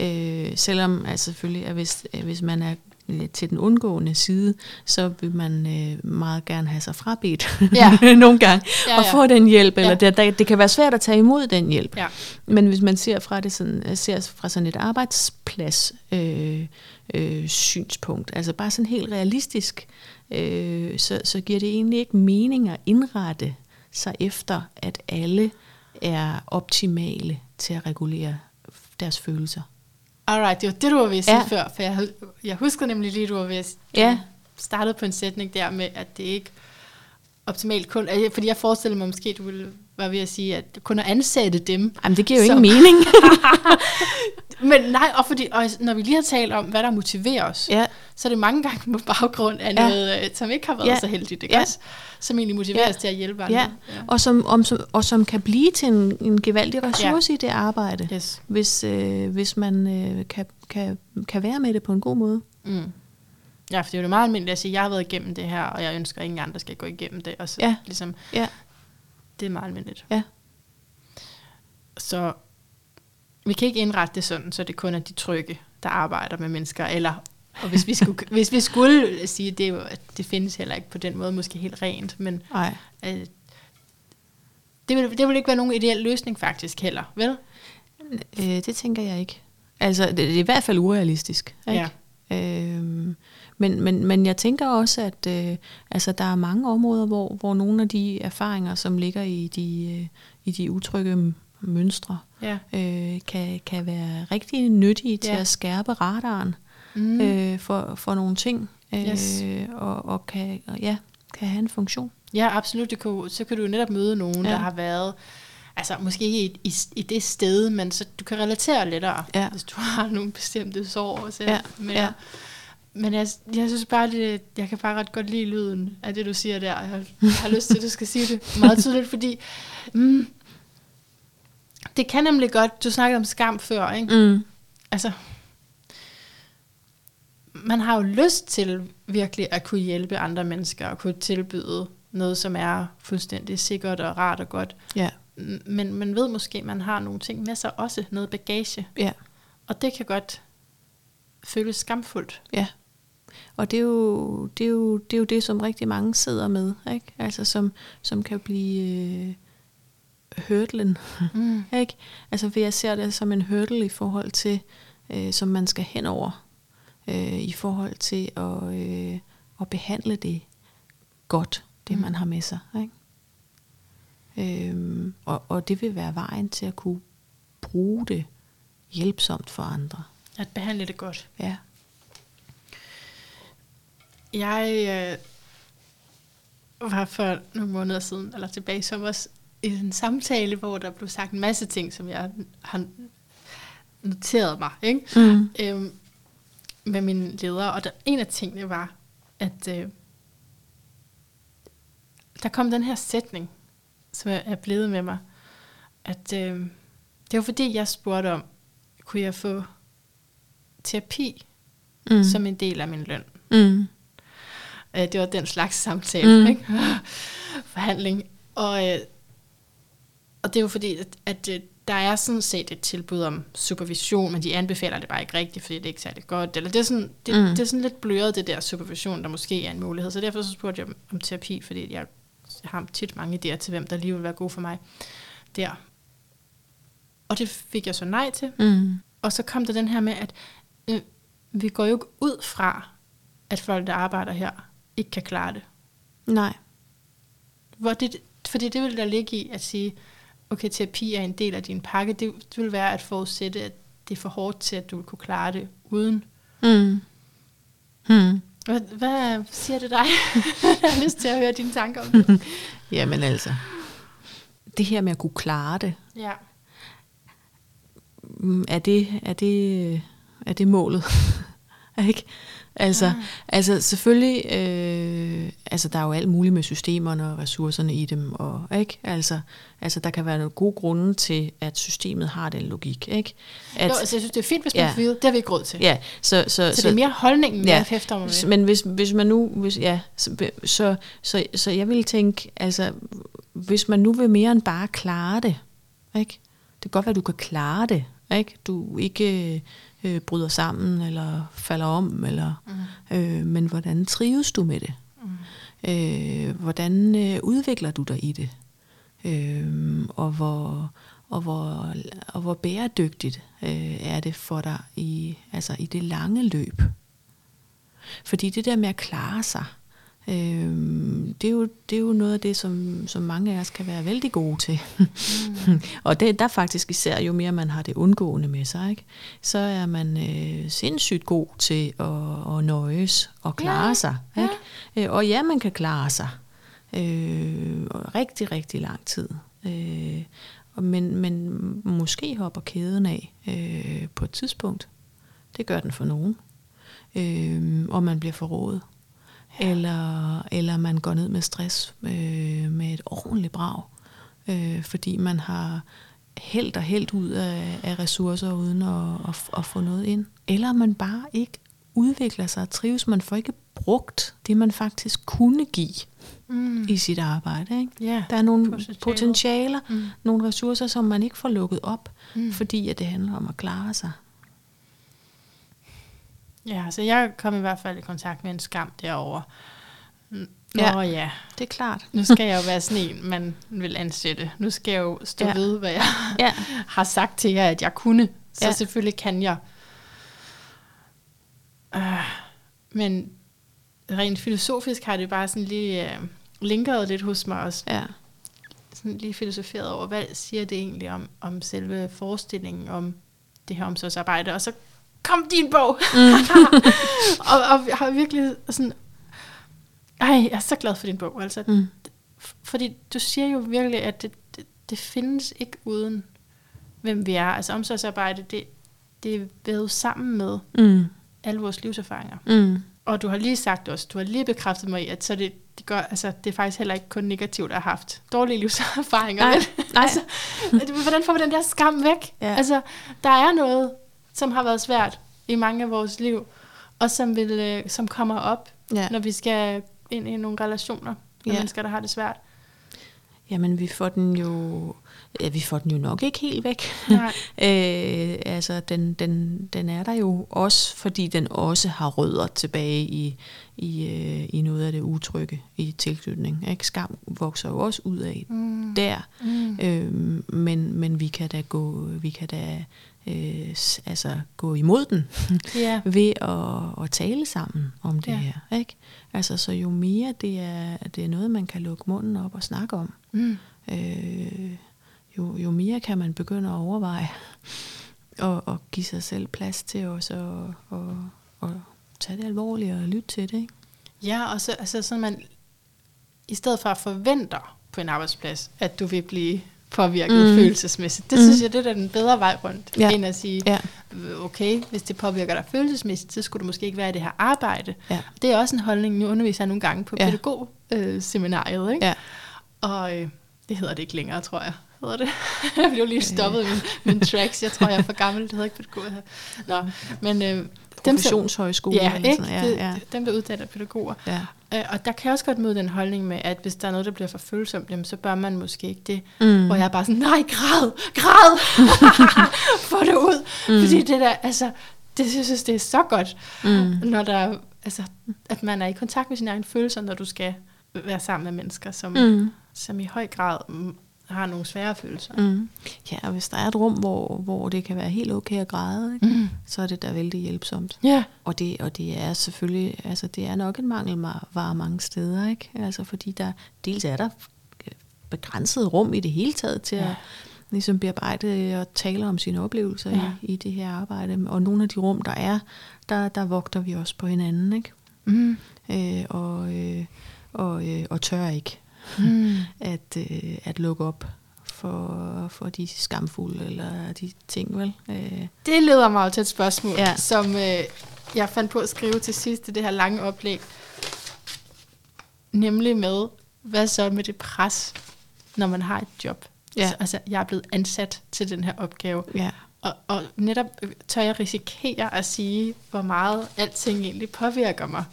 Øh, selvom altså selvfølgelig, at hvis, at hvis man er øh, til den undgående side, så vil man øh, meget gerne have sig frabedt Ja. nogle gange, Ja, ja, og få den hjælp, eller Ja. det, det kan være svært at tage imod den hjælp. Ja. Men hvis man ser fra det sådan, ser fra sådan et arbejdsplads øh, øh, synspunkt, altså bare sådan helt realistisk, øh, så, så giver det egentlig ikke mening at indrette sig efter, at alle er optimale til at regulere deres følelser. Alright, det var det, du var ved at sige Ja. før, for jeg, jeg husker nemlig lige, du var ved at Ja. startede på en sætning der med, at det ikke optimalt kun, fordi jeg forestiller mig måske, du ville være ved at sige, at kun at ansætte dem. Jamen, det giver jo Som- ingen mening. Men nej, og, fordi, og når vi lige har talt om, hvad der motiverer os, ja, så er det mange gange på baggrund af Ja. noget, øh, som ikke har været Ja. så heldigt, ikke Ja. også? Som egentlig motiverer Ja. os til at hjælpe andre. ja. Og, som, om, som, og som kan blive til en, en gevaldig ressource ja. i det arbejde, Yes. hvis, øh, hvis man øh, kan, kan, kan være med det på en god måde. Mm. Ja, for det er jo meget almindeligt at sige, at jeg har været igennem det her, og jeg ønsker, at ingen andre skal gå igennem det. Og så, Ja. ligesom, Ja. Det er meget almindeligt. Ja. Så vi kan ikke indrette det sådan, så det kun er de trygge, der arbejder med mennesker, eller og hvis vi skulle, hvis vi skulle sige, det, jo, at det findes heller ikke på den måde, måske helt rent, men Nej. øh, det, vil, det vil ikke være nogen ideel løsning faktisk heller, vel? Øh, det tænker jeg ikke. Altså, det, det er i hvert fald urealistisk. Ikke? Ja. Øhm, men, men, men jeg tænker også, at øh, altså, der er mange områder, hvor, hvor nogle af de erfaringer, som ligger i de, øh, i de utrygge mønstre, Ja. øh, kan, kan være rigtig nyttige til Ja. at skærpe radaren Mm. øh, for, for nogle ting, øh, Yes. og, og kan, og ja, kan have en funktion. Ja, absolut. Det kunne, så kan du netop møde nogen, ja. Ja. der har været, altså måske ikke i, i, i det sted, men så du kan relatere lettere, Ja. hvis du har nogle bestemte sår selv. Ja, Men, ja. Men jeg, jeg synes bare, det, jeg kan bare ret godt lide lyden af det, du siger der. Jeg har, jeg har lyst til, at du skal sige det meget tydeligt, fordi mm, det kan nemlig godt, du snakkede om skam før, ikke? Mm. altså, man har jo lyst til virkelig at kunne hjælpe andre mennesker og kunne tilbyde noget, som er fuldstændig sikkert og rart og godt. Ja, Men man ved måske, at man har nogle ting med sig også, noget bagage. ja. Og det kan godt føles skamfuldt. Ja. Og det er, jo, det, er jo, det er jo det, som rigtig mange sidder med, ikke? Altså, som, som kan blive øh, hurdlen, Mm. ikke? Altså, for jeg ser det som en hurdle i forhold til, øh, som man skal henover, øh, i forhold til at, øh, at behandle det godt, det Mm. man har med sig, ikke? Øhm, og, og det vil være vejen til at kunne bruge det hjælpsomt for andre. At behandle det godt. Ja. Jeg øh, var for nogle måneder siden, eller tilbage i sommer, i en samtale, hvor der blev sagt en masse ting, som jeg har noteret mig, ikke? Mm. øhm, med min leder. Og der, en af tingene var, at øh, der kom den her sætning, som er- blevet med mig, at øh, det var fordi, jeg spurgte om, kunne jeg få terapi mm. som en del af min løn? Mm. Øh, det var den slags samtale, Mm. ikke? forhandling. Og, øh, og det er jo fordi, at, at øh, der er sådan set et tilbud om supervision, men de anbefaler det bare ikke rigtigt, fordi det er ikke særlig godt. Eller det er sådan, det, Mm. det er sådan lidt bløret, det der supervision, der måske er en mulighed. Så derfor så spurgte jeg om, om terapi, fordi jeg, jeg har tit mange idéer til, hvem der lige vil være god for mig der. Og det fik jeg så nej til. Mm. Og så kom der den her med, at øh, vi går jo ikke ud fra, at folk, der arbejder her, ikke kan klare det. Nej. Hvor det, fordi det vil der ligge i at sige, okay, terapi er en del af din pakke. Det, det vil være at forudsætte, at det er for hårdt til, at du vil kunne klare det uden. Mm. Mm. Hvad, hvad siger det dig? jeg har lyst til at høre dine tanker om det. Jamen altså, det her med at kunne klare det, ja. mm, er det, er det, er det målet? ikke? Altså, Ah. altså selvfølgelig, øh, altså der er jo alt muligt med systemerne og ressourcerne i dem, og ikke? Altså, altså der kan være nogle gode grunde til, at systemet har den logik, ikke? At, jo, altså, jeg synes, det er fint, hvis man Ja. ja. får vide, det har vi ikke råd til. Ja, så, så, Så, det er mere holdningen, Ja. jeg hæfter mig med. Men hvis, hvis man nu, hvis, ja, så, så, så, så jeg vil tænke, altså, hvis man nu vil mere end bare klare det, ikke? Det kan godt være, at du kan klare det, ikke? Du ikke øh, bryder sammen, eller falder om, eller, Mm. øh, men hvordan trives du med det? Mm. Øh, hvordan øh, udvikler du dig i det? Øh, og, hvor, og, hvor, og hvor bæredygtigt øh, er det for dig i, altså i det lange løb? Fordi det der med at klare sig, øh, det, er jo, det er jo noget af det, som, som mange af os kan være vældig gode til. Mm. og det, der faktisk især, jo mere man har det undgående med sig, ikke? så er man øh, sindssygt god til at, at nøjes og klare Ja, sig. ja. Ikke? Øh, og ja, man kan klare sig øh, rigtig, rigtig lang tid. Øh, men, men måske hopper kæden af øh, på et tidspunkt. Det gør den for nogen. Øh, og man bliver forrådet. Eller, eller man går ned med stress øh, med et ordentligt brag. Øh, fordi man har hældt og hældt ud af, af ressourcer uden at, at, at få noget ind. Eller man bare ikke udvikler sig og trives. Man får ikke brugt det, man faktisk kunne give Mm. i sit arbejde. Ikke? Ja. Der er nogle Potentialer. potentialer, Mm. nogle ressourcer, som man ikke får lukket op, Mm. fordi at det handler om at klare sig. Ja, så jeg kom i hvert fald i kontakt med en skam derovre. Nå Ja. ja. Det er klart. nu skal jeg jo være sådan en, man vil ansætte. Nu skal jeg jo stå Ja. ved, hvad jeg Ja. har sagt til jer, at jeg kunne. Så Ja. selvfølgelig kan jeg. Uh, men rent filosofisk har det bare sådan lige uh, linkeret lidt hos mig også. Ja. Sådan lige filosoferet over, hvad siger det egentlig om, om selve forestillingen om det her omsorgsarbejde. Og så kom din bog. Mm. og, og jeg har virkelig sådan... Ej, jeg er så glad for din bog. Altså, Mm. fordi du siger jo virkelig, at det, det, det findes ikke uden, hvem vi er. Altså omsorgsarbejde, det, det er vævet sammen med Mm. alle vores livserfaringer. Mm. Og du har lige sagt også, du har lige bekræftet mig i, at så det, det, gør, altså, det er faktisk heller ikke kun negativt at have haft dårlige livserfaringer. Nej, nej. altså, hvordan får vi den der skam væk? Ja. Altså, der er noget, som har været svært i mange af vores liv, og som, vil, øh, som kommer op, Ja. når vi skal ind i nogle relationer med ja. mennesker, der har det svært. Jamen, vi får den jo... Ja, vi får den jo nok ikke helt væk. Nej. øh, altså, den, den, den er der jo også, fordi den også har rødder tilbage i, i, øh, i noget af det utrygge i tilknytning. Ikke? Skam vokser jo også ud af Mm. der. Mm. Øh, men, men vi kan da gå, vi kan da øh, altså gå imod den Ja. ved at, at tale sammen om det Ja. her. Ikke? Altså, så jo mere det er, det er noget, man kan lukke munden op og snakke om, Mm. øh, jo, jo mere kan man begynde at overveje og, og give sig selv plads til også at og, og tage det alvorligt og lytte til det. Ikke? Ja, og så altså, sådan man, i stedet for at forventer på en arbejdsplads, at du vil blive påvirket Mm. følelsesmæssigt. Det Mm. synes jeg, det er den bedre vej rundt, Ja. end at sige, Ja. okay, hvis det påvirker dig følelsesmæssigt, så skulle du måske ikke være i det her arbejde. Ja. Det er også en holdning, nu underviser jeg nogle gange på Ja. pædagogseminariet, ikke? Ja. Og øh, det hedder det ikke længere, tror jeg. Hedder det? jeg blev lige stoppet med mine tracks. Jeg tror, jeg er for gammel. Det hedder ikke pædagog. Nå, men... Øh, dem, som, Professionshøjskole. ja, eller sådan. Ja, ja. Dem, der uddanner pædagoger. ja. Øh, og der kan jeg også godt møde den holdning med, at hvis der er noget, der bliver for følsomt, jamen, så bør man måske ikke det. Mm. Hvor jeg er bare sådan, nej, græd, græd, få det ud. Mm. Fordi det der, altså, det, jeg synes, det er så godt, Mm. når der, altså, at man er i kontakt med sine egne følelser, når du skal være sammen med mennesker, som, Mm. som i høj grad har nogle svære følelser. Mm. Ja, og hvis der er et rum, hvor, hvor det kan være helt okay at græde, ikke? Mm. så er det da vældig hjælpsomt. Ja. Og det, og det er selvfølgelig, altså det er nok en mangelvare mange steder, ikke? Altså fordi der, dels er der begrænset rum i det hele taget til ja. Ja. at ligesom bearbejde og tale om sine oplevelser. Ja. i, i det her arbejde. Og nogle af de rum, der er, der, der vogter vi også på hinanden, ikke? Mm. Øh, og, øh, og, øh, og tør ikke Mm. at, øh, at lukke op for, for de skamfulde eller de ting, vel? Øh, Det leder mig jo til et spørgsmål, Ja. som øh, jeg fandt på at skrive til sidst i det her lange oplæg. Nemlig med, hvad så med det pres, når man har et job? Ja. Så, altså, jeg er blevet ansat til den her opgave. ja. Og, og netop øh, tør jeg risikere at sige, hvor meget alting egentlig påvirker mig.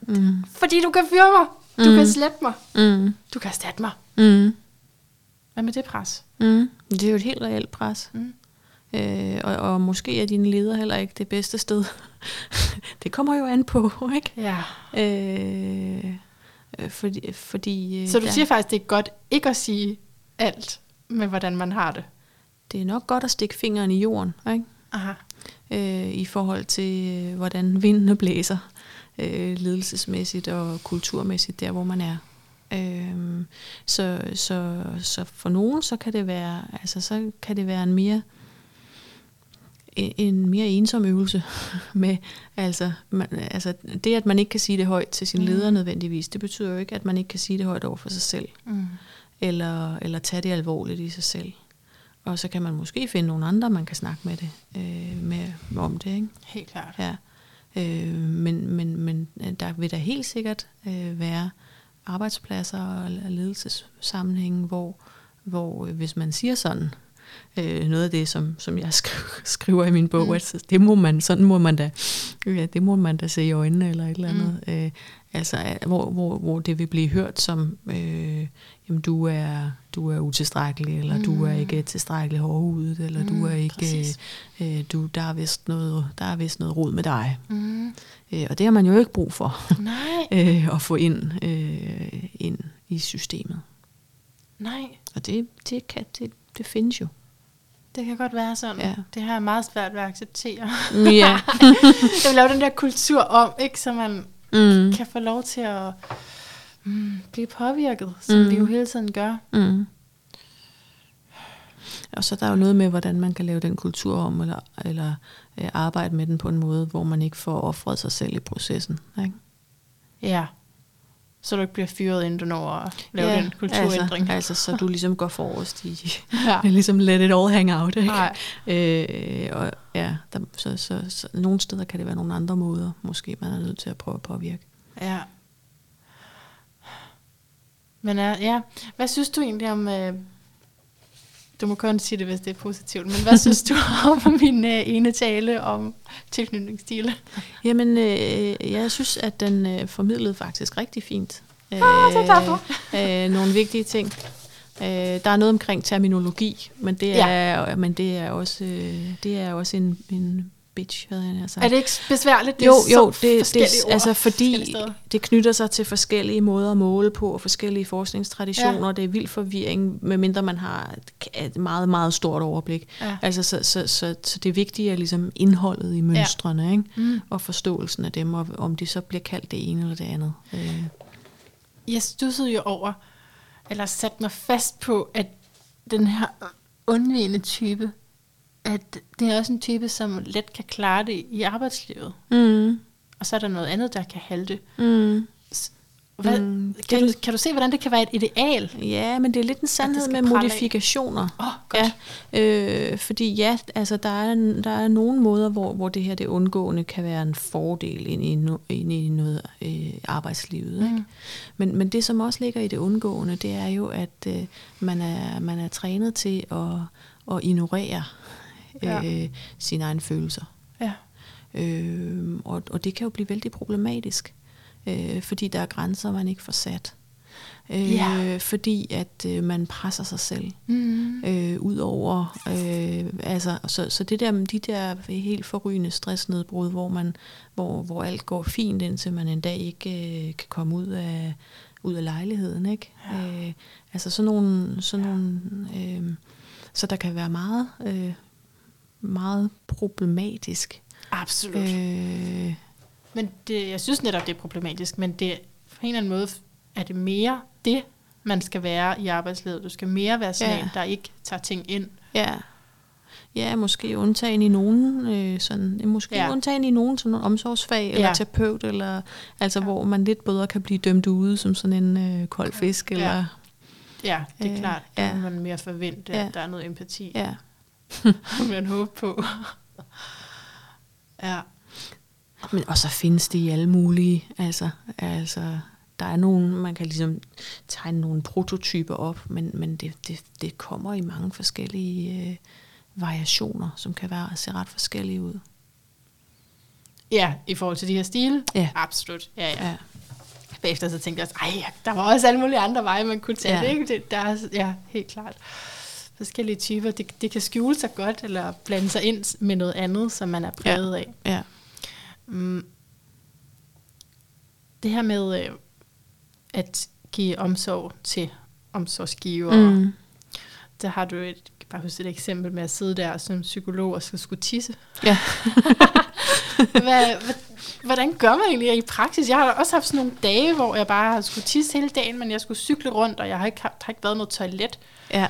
Mm. Fordi du kan fyre mig. Du Mm. kan slette mig. Mm. Du kan erstatte mig. Mm. Hvad med det pres? Mm. Det er jo et helt reelt pres. Mm. Øh, og, og måske er din leder heller ikke det bedste sted. det kommer jo an på, ikke? Ja. Øh, øh, fordi, fordi øh, Så du der- siger faktisk, det er godt ikke at sige alt med, hvordan man har det. det er nok godt at stikke fingeren i jorden, ikke? Aha. øh, i forhold til, øh, hvordan vindene blæser øh, ledelsesmæssigt og kulturmæssigt, der hvor man er. Øh, så, så, så for nogen, så kan det være, altså, så kan det være en mere en en mere ensom øvelse med, altså, man, altså det, at man ikke kan sige det højt til sin Mm. leder nødvendigvis, det betyder jo ikke, at man ikke kan sige det højt over for sig selv Mm. eller, eller tage det alvorligt i sig selv. Og så kan man måske finde nogle andre, man kan snakke med det øh, med, om det. Ikke? Helt klart. Ja. Øh, men, men, men øh, der vil der helt sikkert øh, være arbejdspladser og ledelsessammenhænge, hvor, hvor øh, hvis man siger sådan, øh, noget af det, som, som jeg skriver, skriver i min bog, mm. at det må man, sådan må man da, ja, det må man da se i øjnene eller et eller andet. Mm. Øh, altså, hvor, hvor, hvor det vil blive hørt som, øh, jamen du er, du er utilstrækkelig, eller mm. du er mm. ikke tilstrækkelig hårdhudet, eller mm, du er ikke, øh, du, der er vist noget, der er vist noget rod med dig. Mm. Øh, og det har man jo ikke brug for, Nej. øh, at få ind, øh, ind i systemet. Nej. Og det, det, kan, det, det findes jo. Det kan godt være sådan. Ja. Det har jeg meget svært ved at acceptere. Ja. jeg vil lave den der kultur om, ikke, så man mm. kan få lov til at mm, blive påvirket, som mm. vi jo hele tiden gør. Mm. Og så der er jo noget med, hvordan man kan lave den kultur om, eller, eller øh, arbejde med den på en måde, hvor man ikke får offret sig selv i processen. Ikke? Ja. Så du ikke bliver fyret, inden du når at lave ja, den kulturændring. Altså, altså, så du ligesom går forrest i, ja. ligesom let it all hang out. Ikke? Nej. Øh, og ja, der, så, så, så, nogle steder kan det være nogle andre måder, måske man er nødt til at prøve at påvirke. Ja. Men ja, ja. hvad synes du egentlig om... Øh, du må kun sige det, hvis det er positivt, men hvad synes du om min øh, ene tale om tilknytningsstile? Jamen, øh, jeg synes, at den øh, formidlede faktisk rigtig fint. Øh, ah, så øh, nogle vigtige ting. Øh, der er noget omkring terminologi, men det er, ja. men det er også, øh, det er også en, en bitch, havde jeg sagt. Er det ikke besværligt? Det jo, jo, det, det, altså fordi det knytter sig til forskellige måder at måle på, og forskellige forskningstraditioner, ja. det er vild forvirring, medmindre man har et meget, meget stort overblik. Ja. Altså, så, så, så, så det vigtige er ligesom indholdet i mønstrene, ja. ikke? Mm. og forståelsen af dem, og om de så bliver kaldt det ene eller det andet. Øh. Jeg stussede jo over, eller satte mig fast på, at den her undvigende type at det er også en type, som let kan klare det i arbejdslivet. Mm. Og så er der noget andet, der kan halte. Mm. Hvad, mm, kan, du, kan du se, hvordan det kan være et ideal? Ja, men det er lidt en sandhed med modifikationer. Oh, godt. Ja, øh, fordi ja, altså der er, der er nogle måder, hvor, hvor det her det undgående kan være en fordel ind i, no, ind i noget øh, arbejdslivet. Mm. Ikke? Men, men det, som også ligger i det undgående, det er jo, at øh, man, er, man er trænet til at, at ignorere ja. øh, sine egne følelser. Ja. Øh, og, og det kan jo blive vældig problematisk, øh, fordi der er grænser, man ikke får sat. Øh, ja. Fordi at øh, man presser sig selv mm. øh, ud over, øh, altså, så, så det der de der helt forrygende stressnedbrud, hvor man, hvor, hvor alt går fint, indtil man en dag ikke øh, kan komme ud af ud af lejligheden, ikke? Ja. Øh, altså sådan nogle, sådan ja. nogle øh, så der kan være meget øh, meget problematisk. Absolut. Øh, men det, jeg synes netop, det er problematisk, men det, på en eller anden måde er det mere det, man skal være i arbejdslivet. Du skal mere være sådan ja. en, der ikke tager ting ind. Ja. Ja, måske undtagen i nogen, øh, sådan, måske ja. undtagen i nogen sådan omsorgsfag, eller ja. terapeut, eller, altså, ja. hvor man lidt bedre kan blive dømt ude som sådan en øh, kold fisk. Eller, ja. ja, det er øh, klart. Ja. man mere forvente, ja. at der er noget empati. Ja. Man håbe på. ja. Men, og så findes det i alle mulige, altså, altså der er nogen, man kan ligesom tegne nogle prototyper op, men, men det, det, det kommer i mange forskellige øh, variationer, som kan være se ret forskellige ud. Ja, i forhold til de her stile? Ja. Absolut. Ja, ja. ja. Bagefter så tænkte jeg, ej, der var også alle mulige andre veje, man kunne tage ja. det, ikke? Det, der er, ja, helt klart forskellige typer. Det, det kan skjule sig godt, eller blande sig ind med noget andet, som man er præget ja. af. Ja. Mm. Det her med øh, at give omsorg til omsorgsgiver, mm. der har du et, bare huske et eksempel med at sidde der som psykolog og skal skulle tisse. Ja. hvad, hvordan gør man egentlig i praksis? Jeg har også haft sådan nogle dage, hvor jeg bare har skulle tisse hele dagen, men jeg skulle cykle rundt, og jeg har ikke, har ikke været noget toilet. Ja.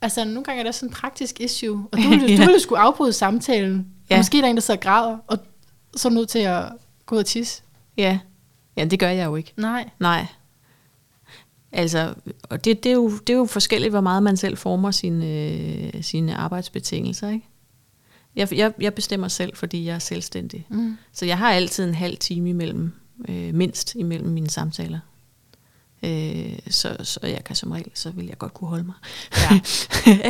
Altså, nogle gange er det sådan en praktisk issue, og du, ja. du ville skulle afbryde samtalen. Ja. Og måske er der en, der sidder og græder, og så er nødt til at gå ud og tisse. Ja. ja, det gør jeg jo ikke. Nej. Nej. Altså, og det, det, er jo, det er jo forskelligt, hvor meget man selv former sine, øh, sine arbejdsbetingelser, ikke? Jeg, jeg, jeg bestemmer selv, fordi jeg er selvstændig. Mm. Så jeg har altid en halv time imellem, øh, mindst imellem mine samtaler. Øh, så, så jeg kan som regel, så vil jeg godt kunne holde mig. Ja.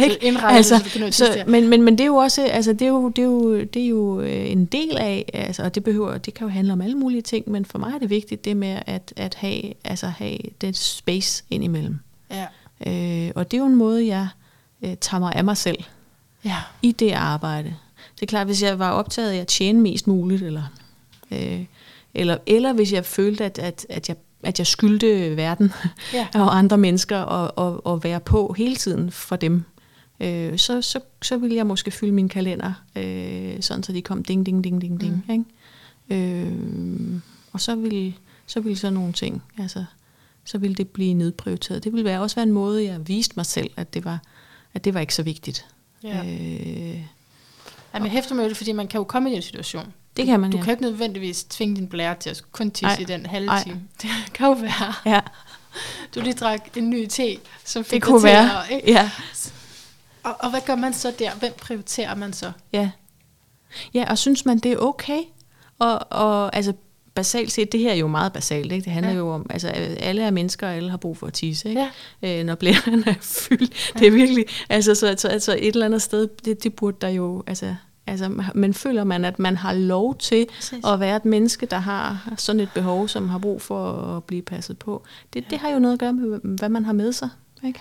ikke? altså, så, men, men, men det er jo også, altså det er jo, det er jo, det er jo øh, en del af, altså, og det behøver, det kan jo handle om alle mulige ting, men for mig er det vigtigt det med at, at have, altså have den space indimellem. Ja. Øh, og det er jo en måde, jeg øh, tager mig af mig selv ja. i det arbejde. Det er klart, hvis jeg var optaget af at tjene mest muligt, eller, øh, eller, eller hvis jeg følte, at, at, at jeg at jeg skyldte verden ja. og andre mennesker og, og, og være på hele tiden for dem, øh, så, så, så ville jeg måske fylde min kalender, øh, sådan så de kom ding, ding, ding, ding, ding. Mm. Ikke? Øh, og så ville, så ville sådan nogle ting, altså, så ville det blive nedprioriteret. Det ville være, også være en måde, jeg viste mig selv, at det var, at det var ikke så vigtigt. Ja. Øh, Ja, men hæfter med det, fordi man kan jo komme i en situation. Det kan man, Du ja. kan ikke nødvendigvis tvinge din blære til at kun tisse i den halve Ej. time. Det kan jo være. Ja. Du lige drak en ny te, som fik det kunne være. Ikke? Ja. Og, og hvad gør man så der? Hvem prioriterer man så? Ja. Ja, og synes man, det er okay? Og, og altså, basalt set, det her er jo meget basalt, ikke? Det handler ja. jo om, altså alle er mennesker, og alle har brug for at tisse, ikke? Ja. Øh, når blæren er fyldt. Ja. Det er virkelig, altså, så, altså, altså et eller andet sted, det, det burde der jo, altså, altså, men føler man, at man har lov til Præcis. at være et menneske, der har sådan et behov, som har brug for at blive passet på. Det, ja. det har jo noget at gøre med, hvad man har med sig, ikke?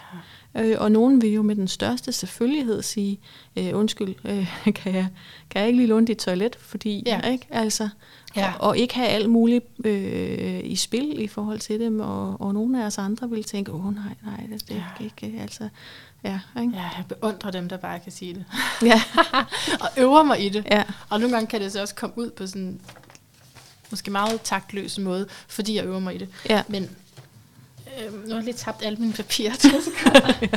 Ja. Øh, og nogen vil jo med den største selvfølgelighed sige, øh, undskyld, øh, kan, jeg, kan jeg ikke lige låne dit toilet? Fordi, ja. ikke? Altså, Ja. Og, og ikke have alt muligt øh, i spil i forhold til dem, og, og nogle af os andre vil tænke, åh oh, nej, nej, det, det ja. ikke, altså, ja, ikke? ja, jeg beundrer dem, der bare kan sige det. Ja. og øver mig i det. Ja. Og nogle gange kan det så også komme ud på sådan, måske meget taktløs måde, fordi jeg øver mig i det. Ja. Men øh, nu har jeg lige tabt alle mine papirer til ja.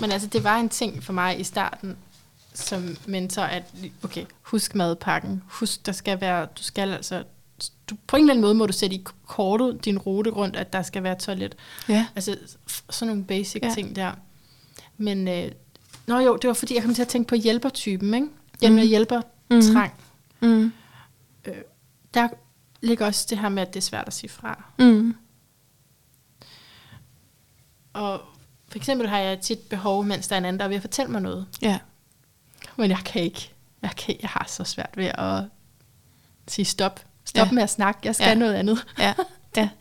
Men altså, det var en ting for mig i starten som mentor, at okay, husk madpakken. Husk, der skal være, du skal altså, du, på en eller anden måde må du sætte i kortet din rute rundt, at der skal være toilet. Ja. Altså, sådan nogle basic ja. ting der. Men, øh, nå jo, det var fordi, jeg kom til at tænke på hjælpertypen, ikke? Den mm. med hjælper mm. Mm. Øh, der ligger også det her med, at det er svært at sige fra. Mm. Og for eksempel har jeg tit behov, mens der er en anden, der er ved at fortælle mig noget. Ja. Men jeg kan ikke. Jeg, kan, jeg har så svært ved at sige stop. Stop ja. med at snakke. Jeg skal ja. noget andet. Ja. ja.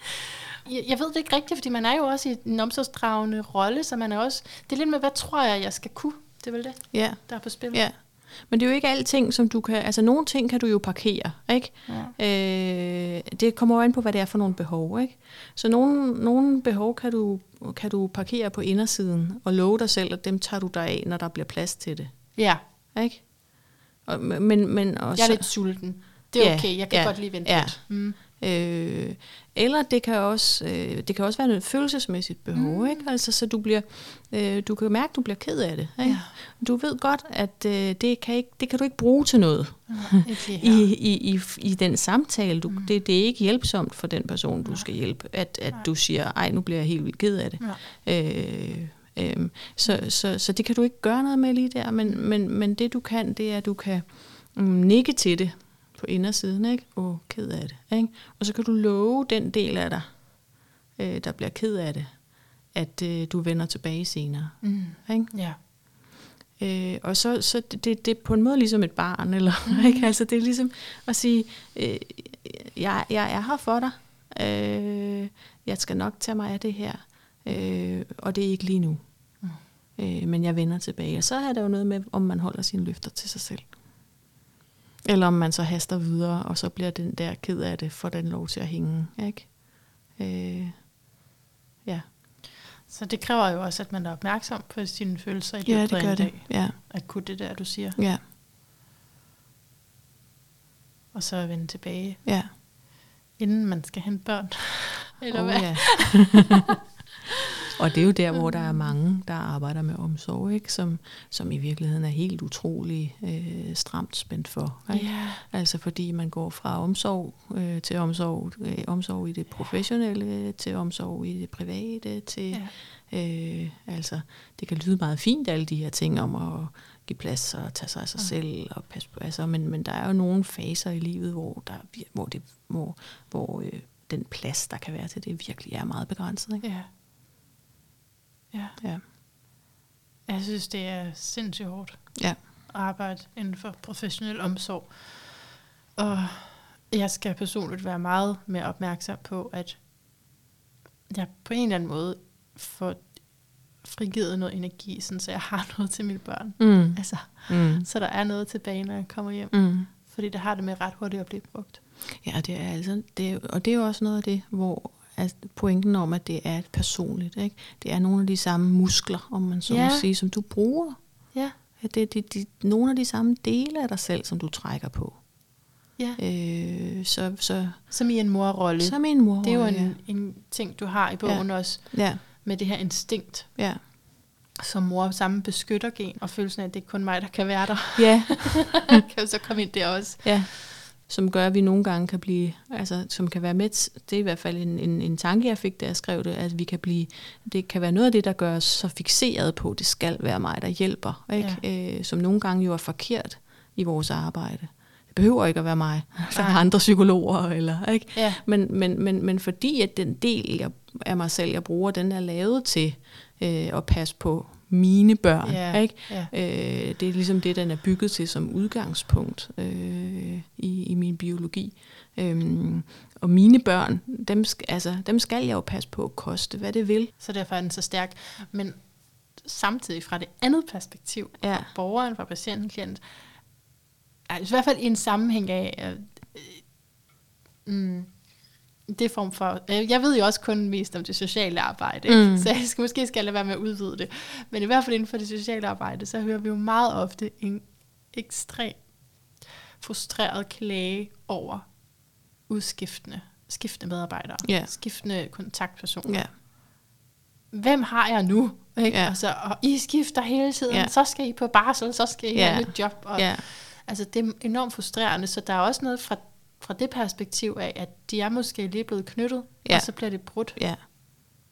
Jeg, ved det ikke rigtigt, fordi man er jo også i en omsorgsdragende rolle, så man er også... Det er lidt med, hvad tror jeg, jeg skal kunne? Det er vel det, ja. der er på spil. Ja. Men det er jo ikke alting, som du kan... Altså, nogle ting kan du jo parkere, ikke? Ja. Øh, det kommer jo an på, hvad det er for nogle behov, ikke? Så nogle, nogle behov kan du, kan du parkere på indersiden og love dig selv, at dem tager du dig af, når der bliver plads til det. Ja. Ikke? Og, men, men også, jeg er lidt sulten. Det er okay, jeg kan ja, godt lige vente ja. lidt. Mm. Øh, eller det kan også øh, det kan også være noget følelsesmæssigt behov, mm. ikke? Altså så du bliver øh, du kan mærke du bliver ked af det, ikke? Ja. Du ved godt at øh, det kan ikke det kan du ikke bruge til noget. Ja, I, i, i, i den samtale, du, mm. det, det er ikke hjælpsomt for den person, du ja. skal hjælpe, at, at du siger, ej, nu bliver jeg helt vildt ked af det. Ja. Øh, øh, så, så, så det kan du ikke gøre noget med lige der, men, men, men det du kan, det er, at du kan um, nikke til det, på indersiden, ikke? Åh, oh, ked af det, ikke? Og så kan du love den del af dig, øh, der bliver ked af det, at øh, du vender tilbage senere, mm. ikke? Ja. Øh, og så, så det, det, på en måde ligesom et barn, eller mm. ikke? Altså det er ligesom at sige, øh, jeg, jeg er her for dig, øh, jeg skal nok tage mig af det her, øh, og det er ikke lige nu. Mm. Øh, men jeg vender tilbage. Og så er der jo noget med, om man holder sine løfter til sig selv. Eller om man så haster videre, og så bliver den der ked af det, for den lov til at hænge. Ikke? Øh, ja. Så det kræver jo også, at man er opmærksom på sine følelser i løbet ja, det gør af det. Ja. At kunne det der, du siger. Ja. Og så vende tilbage. Ja. Inden man skal hente børn. Eller oh, hvad? Ja. Og det er jo der, hvor der er mange, der arbejder med omsorg, ikke? Som, som i virkeligheden er helt utrolig øh, stramt spændt for. Ikke? Yeah. Altså fordi man går fra omsorg øh, til omsorg, øh, omsorg i det professionelle, til omsorg i det private, til... Yeah. Øh, altså, det kan lyde meget fint, alle de her ting om at give plads og tage sig af sig mm. selv og passe på. Altså, men, men der er jo nogle faser i livet, hvor, der, hvor, det, hvor, hvor øh, den plads, der kan være til det, virkelig er meget begrænset. Ikke? Ja. Ja. Ja. Jeg synes, det er sindssygt hårdt Ja. at arbejde inden for professionel omsorg. Og jeg skal personligt være meget mere opmærksom på, at jeg på en eller anden måde får frigivet noget energi, sådan, så jeg har noget til mine børn. Mm. Altså, Mm. så der er noget tilbage, når jeg kommer hjem. Mm. Fordi det har det med ret hurtigt at blive brugt. Ja, det er altså, det og det er jo også noget af det, hvor altså, pointen om, at det er personligt, ikke? det er nogle af de samme muskler, om man så Ja. må sige, som du bruger. Ja, Ja, det er de, de, nogle af de samme dele af dig selv, som du trækker på. ja. Øh, så, så, Som i en morrolle. som en mor. Det er jo en, en ting, du har i bogen ja. også, Ja, med det her instinkt, ja. som mor sammen beskytter gen, og følelsen af, at det er kun mig, der kan være der. Ja, kan jo så komme ind der også. ja. Som gør, at vi nogle gange kan blive, altså som kan være med, det er i hvert fald en, en, en tanke, jeg fik, da jeg skrev det, at vi kan blive, det kan være noget af det, der gør os så fixeret på, det skal være mig, der hjælper, ikke? Ja. Øh, som nogle gange jo er forkert i vores arbejde. Det behøver ikke at være mig, der er andre psykologer, eller, ikke? Ja, Men, men, men, men fordi at den del jeg, af mig selv, jeg bruger, den er lavet til øh, at passe på mine børn. Ja, Ikke? ja. Øh, det er ligesom det, den er bygget til som udgangspunkt øh, i, i min biologi. Øhm, og mine børn, dem, altså, dem skal jeg jo passe på at koste, hvad det vil. så derfor er den så stærk. Men samtidig fra det andet perspektiv, Ja. fra borgeren, fra patienten, klient, er i hvert fald i en sammenhæng af, øh, mm, det form for, øh, jeg ved jo også kun mest om det sociale arbejde, ikke? Mm. så jeg skal, måske skal jeg lade være med at udvide det. Men i hvert fald inden for det sociale arbejde, så hører vi jo meget ofte en ekstrem frustreret klage over udskiftende skiftende medarbejdere, Ja. skiftende kontaktpersoner. Ja. Hvem har jeg nu? Ikke? Ja. Og, så, og I skifter hele tiden, Ja. så skal I på barsel, så skal I Ja. have et nyt job. Og, Ja. Altså, det er enormt frustrerende, så der er også noget fra, fra det perspektiv af, at de er måske lige blevet knyttet, Ja. og så bliver det brudt, Ja.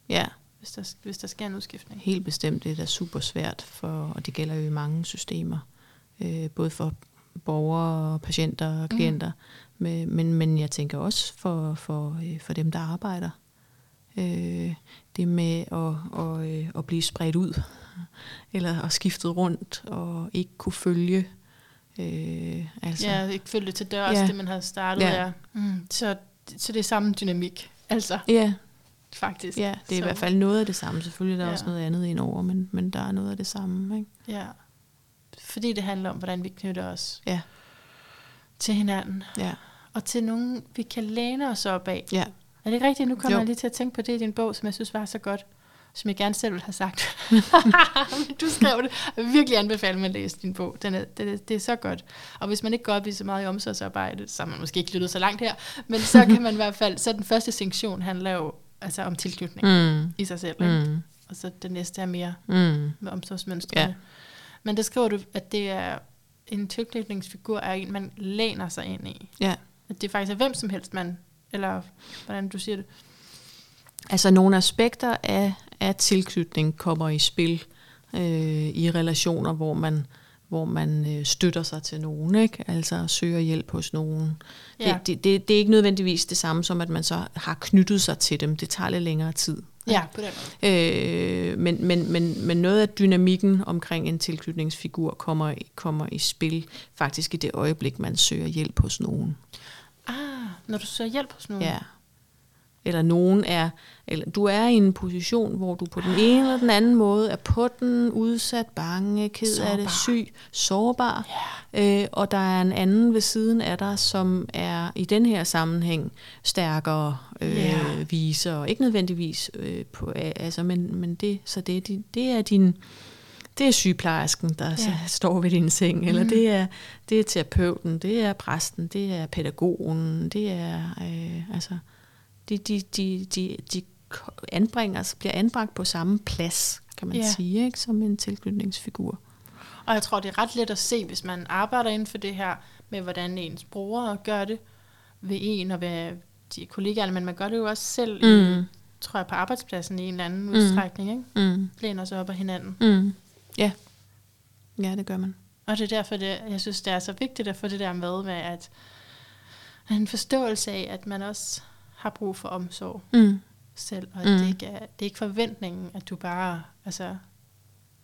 Ja. hvis der, hvis der sker en udskiftning. Helt bestemt, det er da super svært, for, og det gælder jo i mange systemer, øh, både for borgere, patienter og klienter, mm. men, men, men jeg tænker også for, for, øh, for dem, der arbejder. Øh, det med at, at, øh, at blive spredt ud, eller at skiftet rundt, og ikke kunne følge. Øh, altså, Ja, ikke følge det til dørs, Ja. det man har startet. Ja. Ja. Mm, så, så det er samme dynamik, altså ja, faktisk. ja, det er så, i hvert fald noget af det samme. Selvfølgelig er der Ja. også noget andet indover, men, men der er noget af det samme. Ikke? Ja. Fordi det handler om, hvordan vi knytter os Ja, til hinanden, ja, og til nogen, vi kan læne os op af. ja. Er det ikke rigtigt? Nu kommer Jo. jeg lige til at tænke på det i din bog, som jeg synes var så godt, som jeg gerne selv ville have sagt. Du skrev det. Jeg vil virkelig anbefale, at man læser din bog. Den er, det, er, det er så godt. Og hvis man ikke går op i så meget i omsorgsarbejde, så har man måske ikke lyttet så langt her, men så kan man i hvert fald, så den første sektion handler jo altså om tilknytning Mm. i sig selv. Ikke? Mm. Og så den næste er mere Mm. med omsorgsmønstrene. Ja. Men der skriver du, at det er en tilknytningsfigur er en, man læner sig ind i. Ja. At det faktisk er hvem som helst, man, eller hvordan du siger det. Altså nogle aspekter af, af tilknytning kommer i spil øh, i relationer, hvor man, hvor man øh, støtter sig til nogen, ikke? altså søger hjælp hos nogen. Ja. Det, det, det, det er ikke nødvendigvis det samme som, at man så har knyttet sig til dem. Det tager lidt længere tid. Ja, på den måde. Øh, men, men, men, men noget af dynamikken omkring en tilknytningsfigur kommer, kommer i spil faktisk i det øjeblik, man søger hjælp hos nogen. Ah, når du søger hjælp hos nogen. Ja. Eller nogen er, eller du er i en position, hvor du på den ene eller den anden måde er på den, udsat, bange, ked af det, Sårbar. syg, sårbar. Øh, og der er en anden ved siden af dig, som er i den her sammenhæng stærkere, øh, Ja. viser, ikke nødvendigvis øh, på, altså, men, men det, så det, er din- det er din, det er sygeplejersken, der Ja. står ved din seng, eller Mhm. det er, det er terapeuten, det er præsten, det er pædagogen, det er, øh, altså, de, de, de, de, de anbringer, bliver anbragt på samme plads, kan man Ja. sige, ikke, som en tilknytningsfigur. Og jeg tror, det er ret let at se, hvis man arbejder inden for det her, med hvordan ens brugere gør det ved en og ved de kollegaer, men man gør det jo også selv, mm. i, tror jeg, på arbejdspladsen i en eller anden Mm. udstrækning. Ikke? Mm. Læner sig op af hinanden. Mm. Ja. Ja, det gør man. Og det er derfor, det, jeg synes, det er så vigtigt at få det der med, med at en forståelse af, at man også har brug for omsorg Mm. selv, og Mm. det, ikke er, det er ikke forventningen, at du bare altså,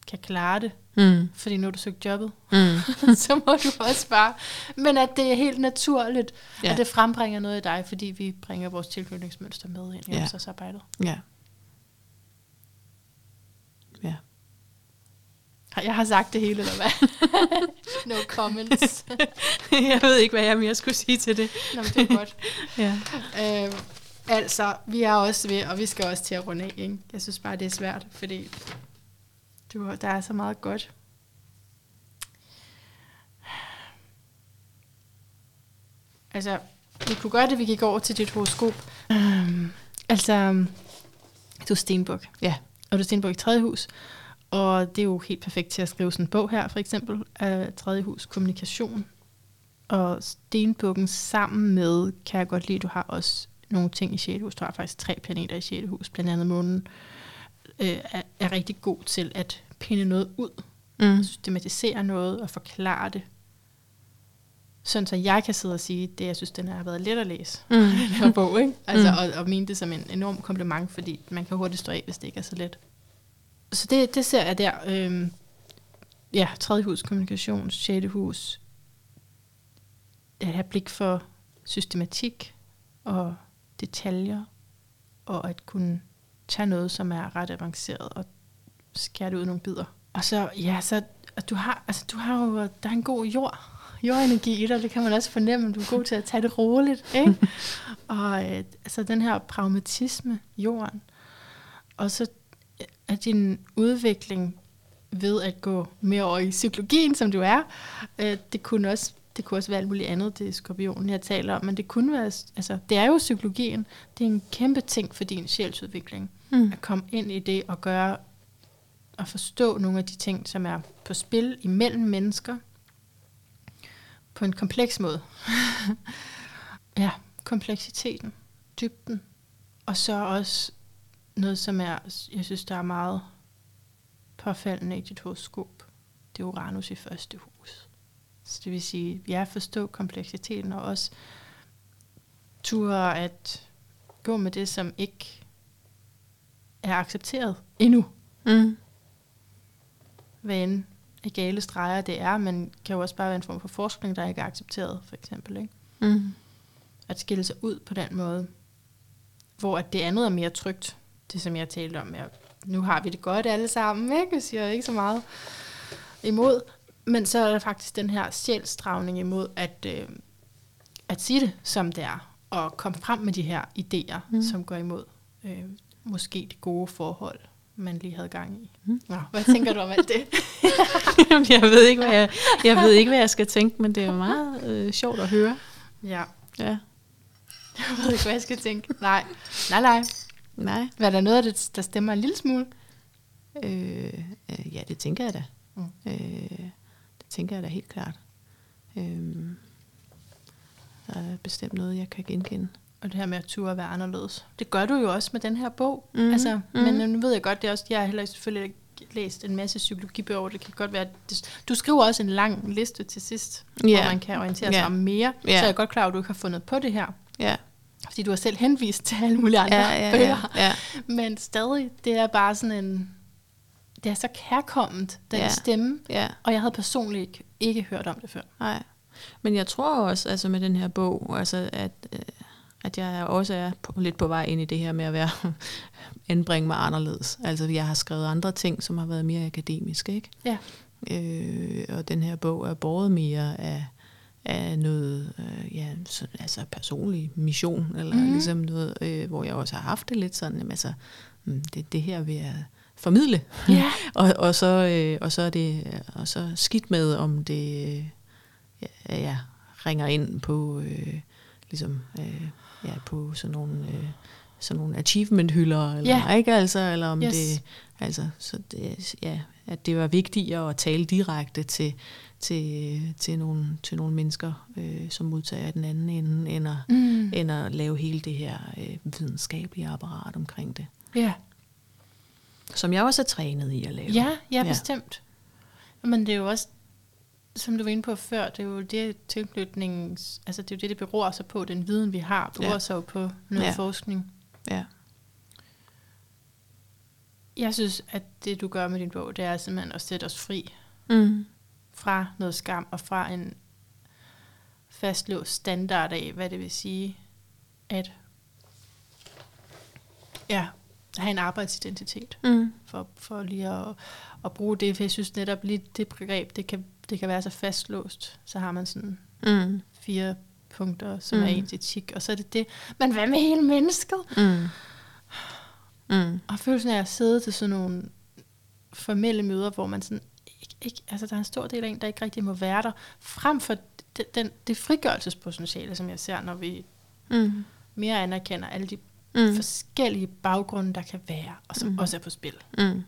kan klare det, Mm. fordi nu har du søgt jobbet, Mm. så må du også bare, men at det er helt naturligt, Ja. at det frembringer noget i dig, fordi vi bringer vores tilknytningsmønster med ind i Ja. omsorgsarbejdet. Ja. Jeg har sagt det hele, eller hvad? no comments. jeg ved ikke, hvad jeg mere skulle sige til det. Nå, men det er godt. Ja. Øh, altså, vi er også ved, og vi skal også til at runde af, ikke? Jeg synes bare, det er svært, fordi du, der er så meget godt. Altså, vi kunne gøre det, vi gik over til dit horoskop. Um, altså, du er stenbuk. Ja. Og du er stenbuk i tredje hus. Og det er jo helt perfekt til at skrive sådan en bog her, for eksempel, af tredje hus kommunikation. Og stenbukken sammen med, kan jeg godt lide, du har også nogle ting i 6. hus. Du har faktisk tre planeter i 6. hus, blandt andet månen, øh, er, er rigtig god til at pinde noget ud, Mm. systematisere noget og forklare det. Sådan så jeg kan sidde og sige, det jeg synes, den har været let at læse. Mm. Den her bog, ikke? Altså, Mm. og, og mene det som en enorm kompliment, fordi man kan hurtigt stå af, hvis det ikke er så let. Så det, det ser jeg der. Øhm, ja, tredje hus, kommunikation, sjette hus. At have blik for systematik og detaljer, og at kunne tage noget, som er ret avanceret, og skære det ud nogle bidder. Og så, ja, så og du har, altså, du har jo, der er en god jord, jordenergi i dig, det kan man også fornemme, du er god til at tage det roligt, ikke? og øh, altså den her pragmatisme, jorden, og så er din udvikling ved at gå mere over i psykologien, som du er, øh, det kunne også det kunne også være alt muligt andet, det er skorpionen, jeg taler om, men det kunne være, altså, det er jo psykologien, det er en kæmpe ting for din sjælsudvikling, Mm. at komme ind i det og gøre, og forstå nogle af de ting, som er på spil imellem mennesker, på en kompleks måde. ja, kompleksiteten, dybden, og så også noget, som er, jeg synes, der er meget påfaldende i dit horoskop. Det er Uranus i første hus. Så det vil sige, ja, forstå kompleksiteten, og også ture at gå med det, som ikke er accepteret endnu. Mm. Hvad end af gale streger det er, men kan jo også bare være en form for forskning, der ikke er accepteret, for eksempel. Ikke? Mm. At skille sig ud på den måde, hvor at det andet er mere trygt. Det som jeg talte om, at nu har vi det godt alle sammen, ikke? Jeg siger ikke så meget imod. Men så er der faktisk den her sjælsdragning imod at, øh, at sige det, som det er. Og komme frem med de her idéer, Mm. som går imod øh, måske det gode forhold, man lige havde gang i. Mm. Nå, hvad tænker du om alt det? Jeg ved ikke, hvad jeg, jeg ved ikke, hvad jeg skal tænke, men det er jo meget øh, sjovt at høre. ja, Ja. jeg ved ikke, hvad jeg skal tænke. Nej, nej, nej. Nej. Hvad er der noget af det, der stemmer en lille smule? Øh, øh, ja, det tænker jeg da. Mm. Øh, det tænker jeg da helt klart. Øh, der er bestemt noget, jeg kan genkende. Og det her med at turde være anderledes. Det gør du jo også med den her bog. Mhm, Mm. Altså, mhm. Men nu ved jeg godt, det er også, jeg har heller selvfølgelig ikke læst en masse psykologibøger. Det kan godt være, at det, du skriver også en lang liste til sidst, Ja. hvor man kan orientere sig Ja. om mere. Ja. Så jeg er godt klar, at du ikke har fundet på det her. Ja, Fordi du har selv henvist til alle mulige andre ja, ja, bøger. ja, ja. Men stadig, det er bare sådan en... Det er så kærkomment, den Ja. stemme. ja. Og jeg havde personligt ikke, ikke hørt om det før. Nej. Men jeg tror også, altså med den her bog, altså at, øh, at jeg også er på, lidt på vej ind i det her med at være anbringe mig anderledes. Altså jeg har skrevet andre ting, som har været mere akademiske, ikke? Ja. Øh, og den her bog er båret mere af, af noget, øh, ja, så, altså personlig mission, eller mm. ligesom noget, øh, hvor jeg også har haft det lidt sådan, jamen, altså, mm, det, det her vil jeg formidle. Ja. og, og, så, øh, og så er det og så skidt med, om det ja, ja, ringer ind på øh, ligesom øh, ja, på sådan nogle øh, sådan nogle achievement hylder eller Ja. ikke altså eller om Yes. det altså så det ja at det var vigtigere at tale direkte til til til nogle til nogle mennesker øh, som modtager den anden ende end at, Mm. end at lave hele det her øh, videnskabelige apparat omkring det Ja. som jeg også er trænet i at lave Ja, ja, Ja. bestemt. Men det er jo også, som du var inde på før, det er jo det tilknytningen, altså det er jo det, det beror sig på, den viden, vi har, beror Ja. sig jo på noget Ja. forskning. Ja. Jeg synes, at det du gør med din bog, det er simpelthen at sætte os fri Mm. fra noget skam og fra en fastlåst standard af, hvad det vil sige at ja, have en arbejdsidentitet. Mm. For, for lige at, at bruge det, for jeg synes netop lige det begreb, det kan, det kan være så fastlåst. Så har man sådan Mm. fire punkter, som Mm. er ens etik, og så er det det. Men hvad med hele mennesket? Mm. Mm. Og følelsen af at sidde til sådan nogle formelle møder, hvor man sådan, ikke, ikke, altså der er en stor del af en, der ikke rigtig må være der, frem for det, den, det frigørelsespotentiale, som jeg ser, når vi Mm. mere anerkender alle de Mm. forskellige baggrunde, der kan være, og som mm. også er på spil. Mm.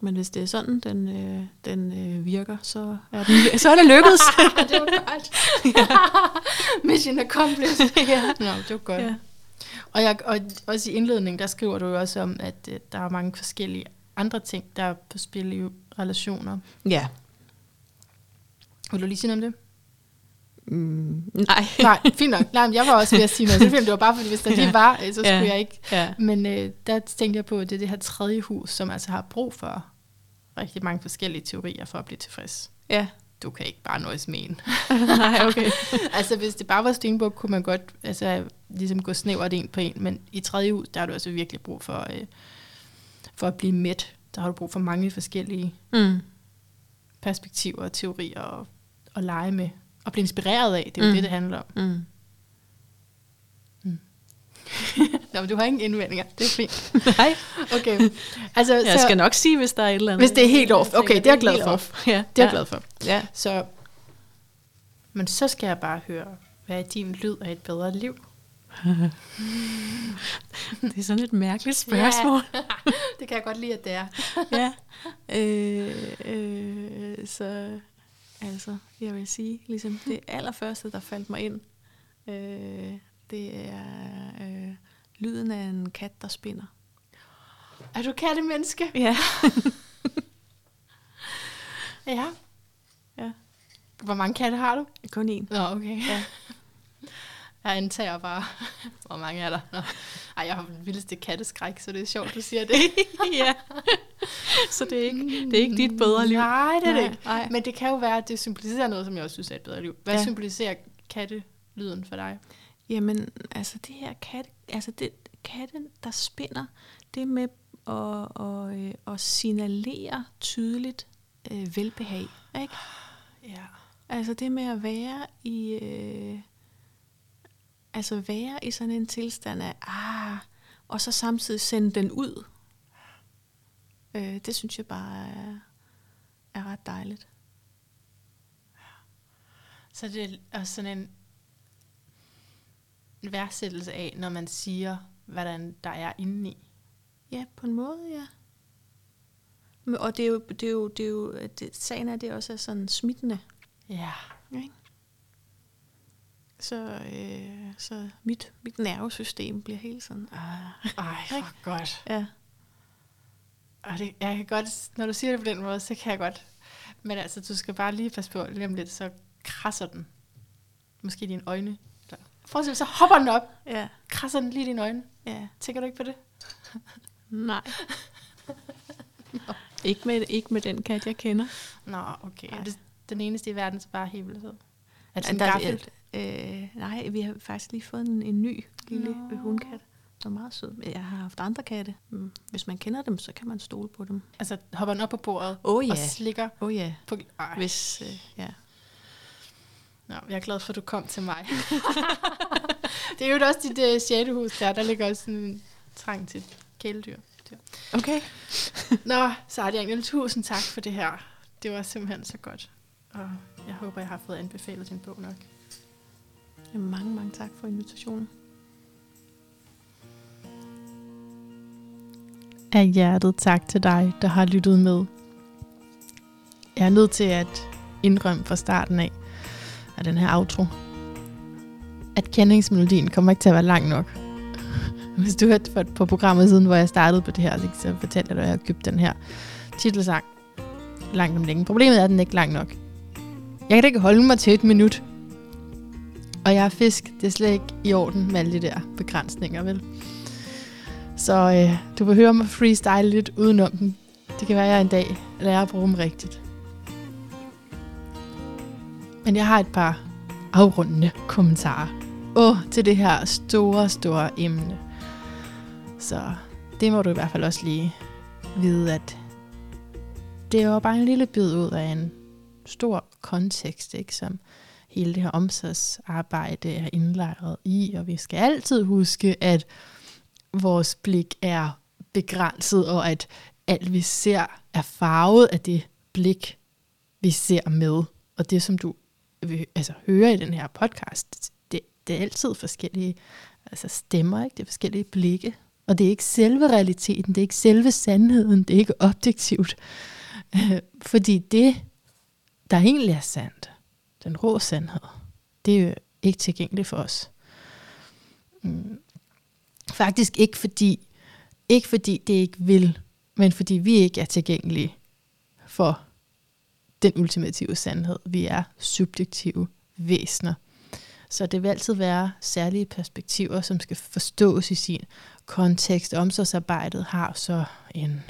Men hvis det er sådan, den, øh, den øh, virker, så er, den, så er det lykkedes. det var godt. Mission accomplished. ja. Nå, det var godt. Ja. Og, jeg, og også i indledningen, der skriver du jo også om, at øh, der er mange forskellige andre ting, der er på spil i relationer. ja. Vil du lige sige noget om det? Mm. Nej. Nej, fint nok. Nej, men jeg var også ved at sige noget. Det var bare fordi, hvis der lige var, øh, så skulle Ja. jeg ikke. Ja. Men øh, der tænkte jeg på, at det er det her tredje hus, som altså har brug for rigtig mange forskellige teorier for at blive tilfreds. Ja. Du kan ikke bare nøjes med en. Nej, okay. altså, hvis det bare var Stenbuk, kunne man godt altså, ligesom gå snævert en på en. Men i tredje hus, der har du altså virkelig brug for, øh, for at blive mæt. Der har du brug for mange forskellige Mm. perspektiver og teorier og, og lege med. Og blive inspireret af. Det er jo Mm. det, det handler om. Mm. Nå, men du har ingen indvendinger. Det er fint. Nej. Okay. Altså, Jeg skal nok sige, hvis der er et eller andet. Hvis det er helt off. Okay, det er jeg glad for. off. Ja. Det er ja. jeg glad for. Ja. Så, men så skal jeg bare høre, hvad er din lyd af et bedre liv? Det er sådan et mærkeligt spørgsmål. det kan jeg godt lide, at det er. ja. Øh, øh, så altså, jeg vil sige, ligesom det allerførste, der faldt mig ind, øh, det er øh, lyden af en kat, der spinder. Er du kattemenneske? Ja. Ja. ja. Hvor mange katte har du? Kun én. Nå, okay. Ja. Jeg antager bare, hvor mange er der? Nå. Ej, jeg har den vildeste katteskræk, så det er sjovt, du siger det. ja. Så det er ikke, det er ikke dit bedre liv. Nej, det er det Nej, ikke. nej. Men det kan jo være, at det symboliserer noget, som jeg også synes er et bedre liv. Hvad ja. symboliserer kattelyden for dig? Jamen, altså det her kat, altså det, katten, der spinder, det med at, at, øh, at signalere tydeligt øh, velbehag. Ikke? Ja. Altså det med at være i, øh, altså være i sådan en tilstand af, ah, og så samtidig sende den ud. Øh, det synes jeg bare er, er ret dejligt. Så det er sådan en værdsættelse af, når man siger, hvordan der er indeni. Ja, på en måde, ja. Men, og det er jo, det er jo, det er jo det, sagen er, at det også er sådan smittende. Ja. Ikke? Så, øh, så mit, mit nervesystem bliver helt sådan, ah, Ej, hvor godt. ja. Og det, jeg kan godt, når du siger det på den måde, så kan jeg godt. Men altså, du skal bare lige passe på, lige om lidt, så krasser den. Måske dine øjne. Se, så hopper den op. Ja, Krasser den lige i dine øjne. ja. Tænker du ikke på det? Nej. ikke, med, ikke med den kat, jeg kender. Nå, okay. Nej. Det den eneste i verden, som bare er fed? Er det sådan Der er- gaffel? Øh, nej, vi har faktisk lige fået en, en ny lille Nå. hundkat. Den er meget sød. Jeg har haft andre katte. Mm. Hvis man kender dem, så kan man stole på dem. Altså, hopper den op på bordet og ja. slikker Åh oh, ja, på... Ej. hvis... Øh, ja. Nå, jeg er glad for, at du kom til mig. det er jo også dit uh, sjette hus der. Der ligger også sådan en trang til kæledyr. Dyr. Okay. Nå, det egentlig tusind tak for det her. Det var simpelthen så godt. Og jeg håber, jeg har fået anbefalet din bog nok. Jamen, mange, mange tak for invitationen. Af hjertet tak til dig, der har lyttet med. Jeg er nødt til at indrømme fra starten af, af den her outro, at kendingsmelodien kommer ikke til at være lang nok. Hvis du hørte på, programmet siden, hvor jeg startede på det her, så fortalte jeg dig, at jeg har købt den her titelsang. langt om længe. Problemet er, at den ikke er lang nok. Jeg kan da ikke holde mig til et minut. Og jeg er fisk. Det er slet ikke i orden med alle de der begrænsninger, vel? Så øh, du vil høre mig freestyle lidt udenom den. Det kan være, at jeg en dag lærer at bruge dem rigtigt. Men jeg har et par afrundende kommentarer. Åh, til det her store, store emne. Så det må du i hvert fald også lige vide, at det var bare en lille bid ud af en stor kontekst, ikke, som hele det her omsorgsarbejde er indlejret i, og vi skal altid huske, at vores blik er begrænset, og at alt vi ser er farvet af det blik, vi ser med. Og det, som du altså, hører i den her podcast, det, det er altid forskellige altså stemmer, ikke? det er forskellige blikke. Og det er ikke selve realiteten, det er ikke selve sandheden, det er ikke objektivt. Fordi det, der egentlig er sandt, den rå sandhed, det er jo ikke tilgængeligt for os. Mm. Faktisk ikke fordi, ikke fordi det ikke vil, men fordi vi ikke er tilgængelige for den ultimative sandhed. Vi er subjektive væsener. Så det vil altid være særlige perspektiver, som skal forstås i sin kontekst. Omsorgsarbejdet har så en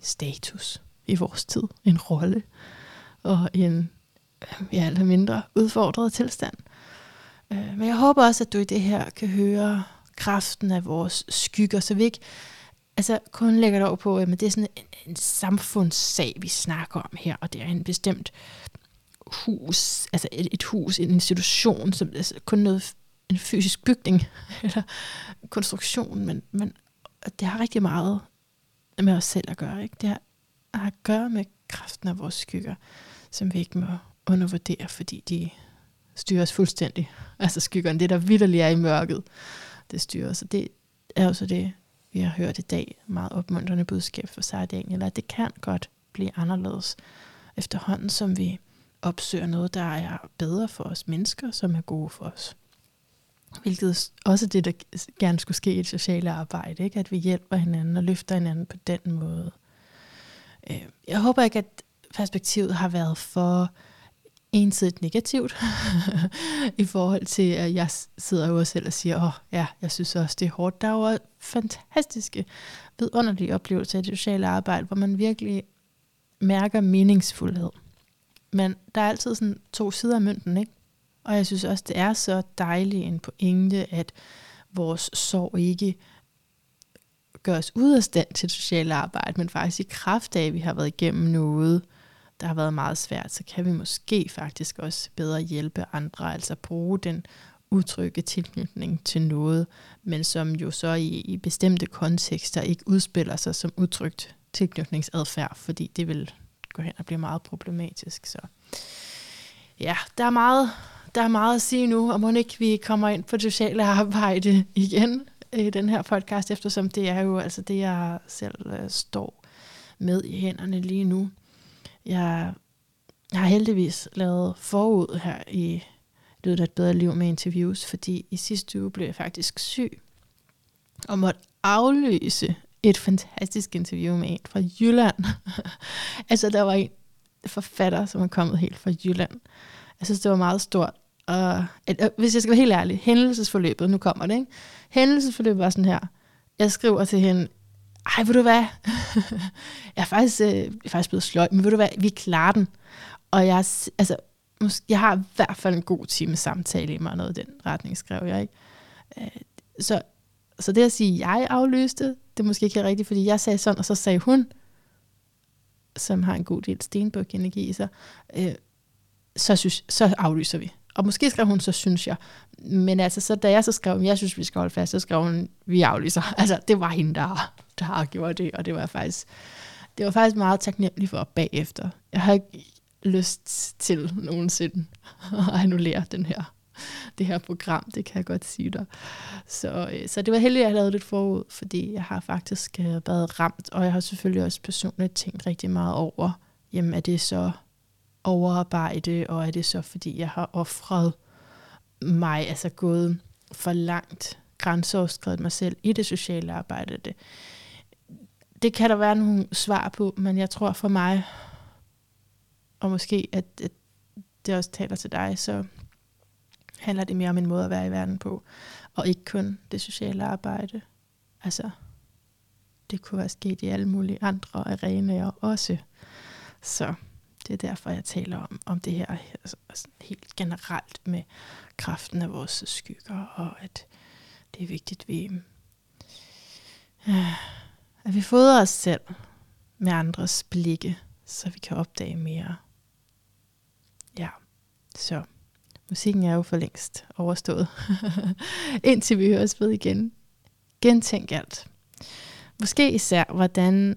status i vores tid, en rolle og en ja, eller mindre udfordret tilstand. Øh, men jeg håber også, at du i det her kan høre kraften af vores skygger, så vi ikke altså, kun lægger det over på, øh, at det er sådan en, en samfundssag, vi snakker om her, og det er en bestemt hus, altså et, et hus, en institution, som altså kun noget, en fysisk bygning, eller konstruktion, men, men det har rigtig meget med os selv at gøre. Ikke? Det har, har at gøre med kraften af vores skygger, som vi ikke må undervurdere, fordi de styrer os fuldstændig. Altså skyggerne, det der vidderligt er i mørket, det styrer os. Og det er også det, vi har hørt i dag, meget opmuntrende budskab for Sarah Daniel, at det kan godt blive anderledes efterhånden, som vi opsøger noget, der er bedre for os mennesker, som er gode for os. Hvilket også det, der gerne skulle ske i et socialt arbejde, ikke? at vi hjælper hinanden og løfter hinanden på den måde. Øh, jeg håber ikke, at perspektivet har været for ensidigt negativt i forhold til, at jeg sidder jo selv og siger, åh oh, ja, jeg synes også, det er hårdt. Der er jo fantastiske, vidunderlige oplevelser i det sociale arbejde, hvor man virkelig mærker meningsfuldhed. Men der er altid sådan to sider af mønten, ikke? Og jeg synes også, det er så dejligt en pointe, at vores sorg ikke gør os ud af stand til socialt arbejde, men faktisk i kraft af, at vi har været igennem noget, der har været meget svært, så kan vi måske faktisk også bedre hjælpe andre, altså bruge den utrygge tilknytning til noget, men som jo så i, i bestemte kontekster ikke udspiller sig som udtrykt tilknytningsadfærd, fordi det vil gå hen og blive meget problematisk. Så ja, der er meget, der er meget at sige nu, og må ikke vi kommer ind på det sociale arbejde igen i den her podcast, eftersom det er jo altså det, jeg selv øh, står med i hænderne lige nu. Jeg, jeg har heldigvis lavet forud her i løbet af et bedre liv med interviews, fordi i sidste uge blev jeg faktisk syg og måtte aflyse et fantastisk interview med en fra Jylland. altså, der var en forfatter, som er kommet helt fra Jylland. Jeg synes, det var meget stort. Og at, hvis jeg skal være helt ærlig, hændelsesforløbet, nu kommer det, ikke? Hændelsesforløbet var sådan her. Jeg skriver til hende, ej, ved du hvad? jeg, er faktisk, øh, jeg er faktisk blevet sløj, men ved du hvad? Vi klarer den. Og jeg, altså, måske, jeg har i hvert fald en god time samtale i mig, noget i den retning, skrev jeg, ikke? Øh, så, så det at sige, at jeg aflyste, det er måske ikke rigtigt, fordi jeg sagde sådan, og så sagde hun, som har en god del stenbuk-energi i sig, øh, så, synes, så aflyser vi. Og måske skrev hun, så synes jeg. Men altså, så da jeg så skrev, jeg synes, vi skal holde fast, så skrev hun, vi aflyser. Altså, det var hende, der, der har gjort det, og det var faktisk, det var faktisk meget taknemmelig for bagefter. Jeg har ikke lyst til nogensinde at annullere den her, det her program, det kan jeg godt sige dig. Så, øh, så det var heldigt, at jeg lavede lidt forud, fordi jeg har faktisk øh, været ramt, og jeg har selvfølgelig også personligt tænkt rigtig meget over, jamen er det så overarbejde, og er det så, fordi jeg har offret mig, altså gået for langt, grænseoverskrevet mig selv i det sociale arbejde. Det, det kan der være nogle svar på, men jeg tror for mig, og måske at, at det også taler til dig, så handler det mere om en måde at være i verden på, og ikke kun det sociale arbejde. Altså, det kunne være sket i alle mulige andre arenaer også. Så det er derfor, jeg taler om, om det her altså, altså, helt generelt med kraften af vores skygger, og at det er vigtigt, at vi, øh, at vi fodrer os selv med andres blikke, så vi kan opdage mere. Ja, så musikken er jo for længst overstået. Indtil vi høres ved igen. Gentænk alt. Måske især, hvordan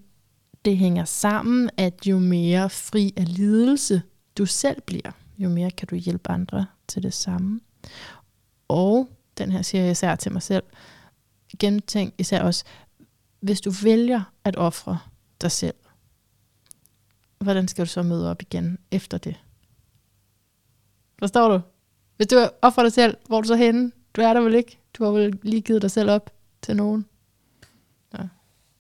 det hænger sammen, at jo mere fri af lidelse du selv bliver, jo mere kan du hjælpe andre til det samme. Og den her siger jeg især til mig selv, gentænk især også, hvis du vælger at ofre dig selv, hvordan skal du så møde op igen efter det? Forstår du? Hvis du offrer dig selv, hvor er du så henne? Du er der vel ikke? Du har vel lige givet dig selv op til nogen?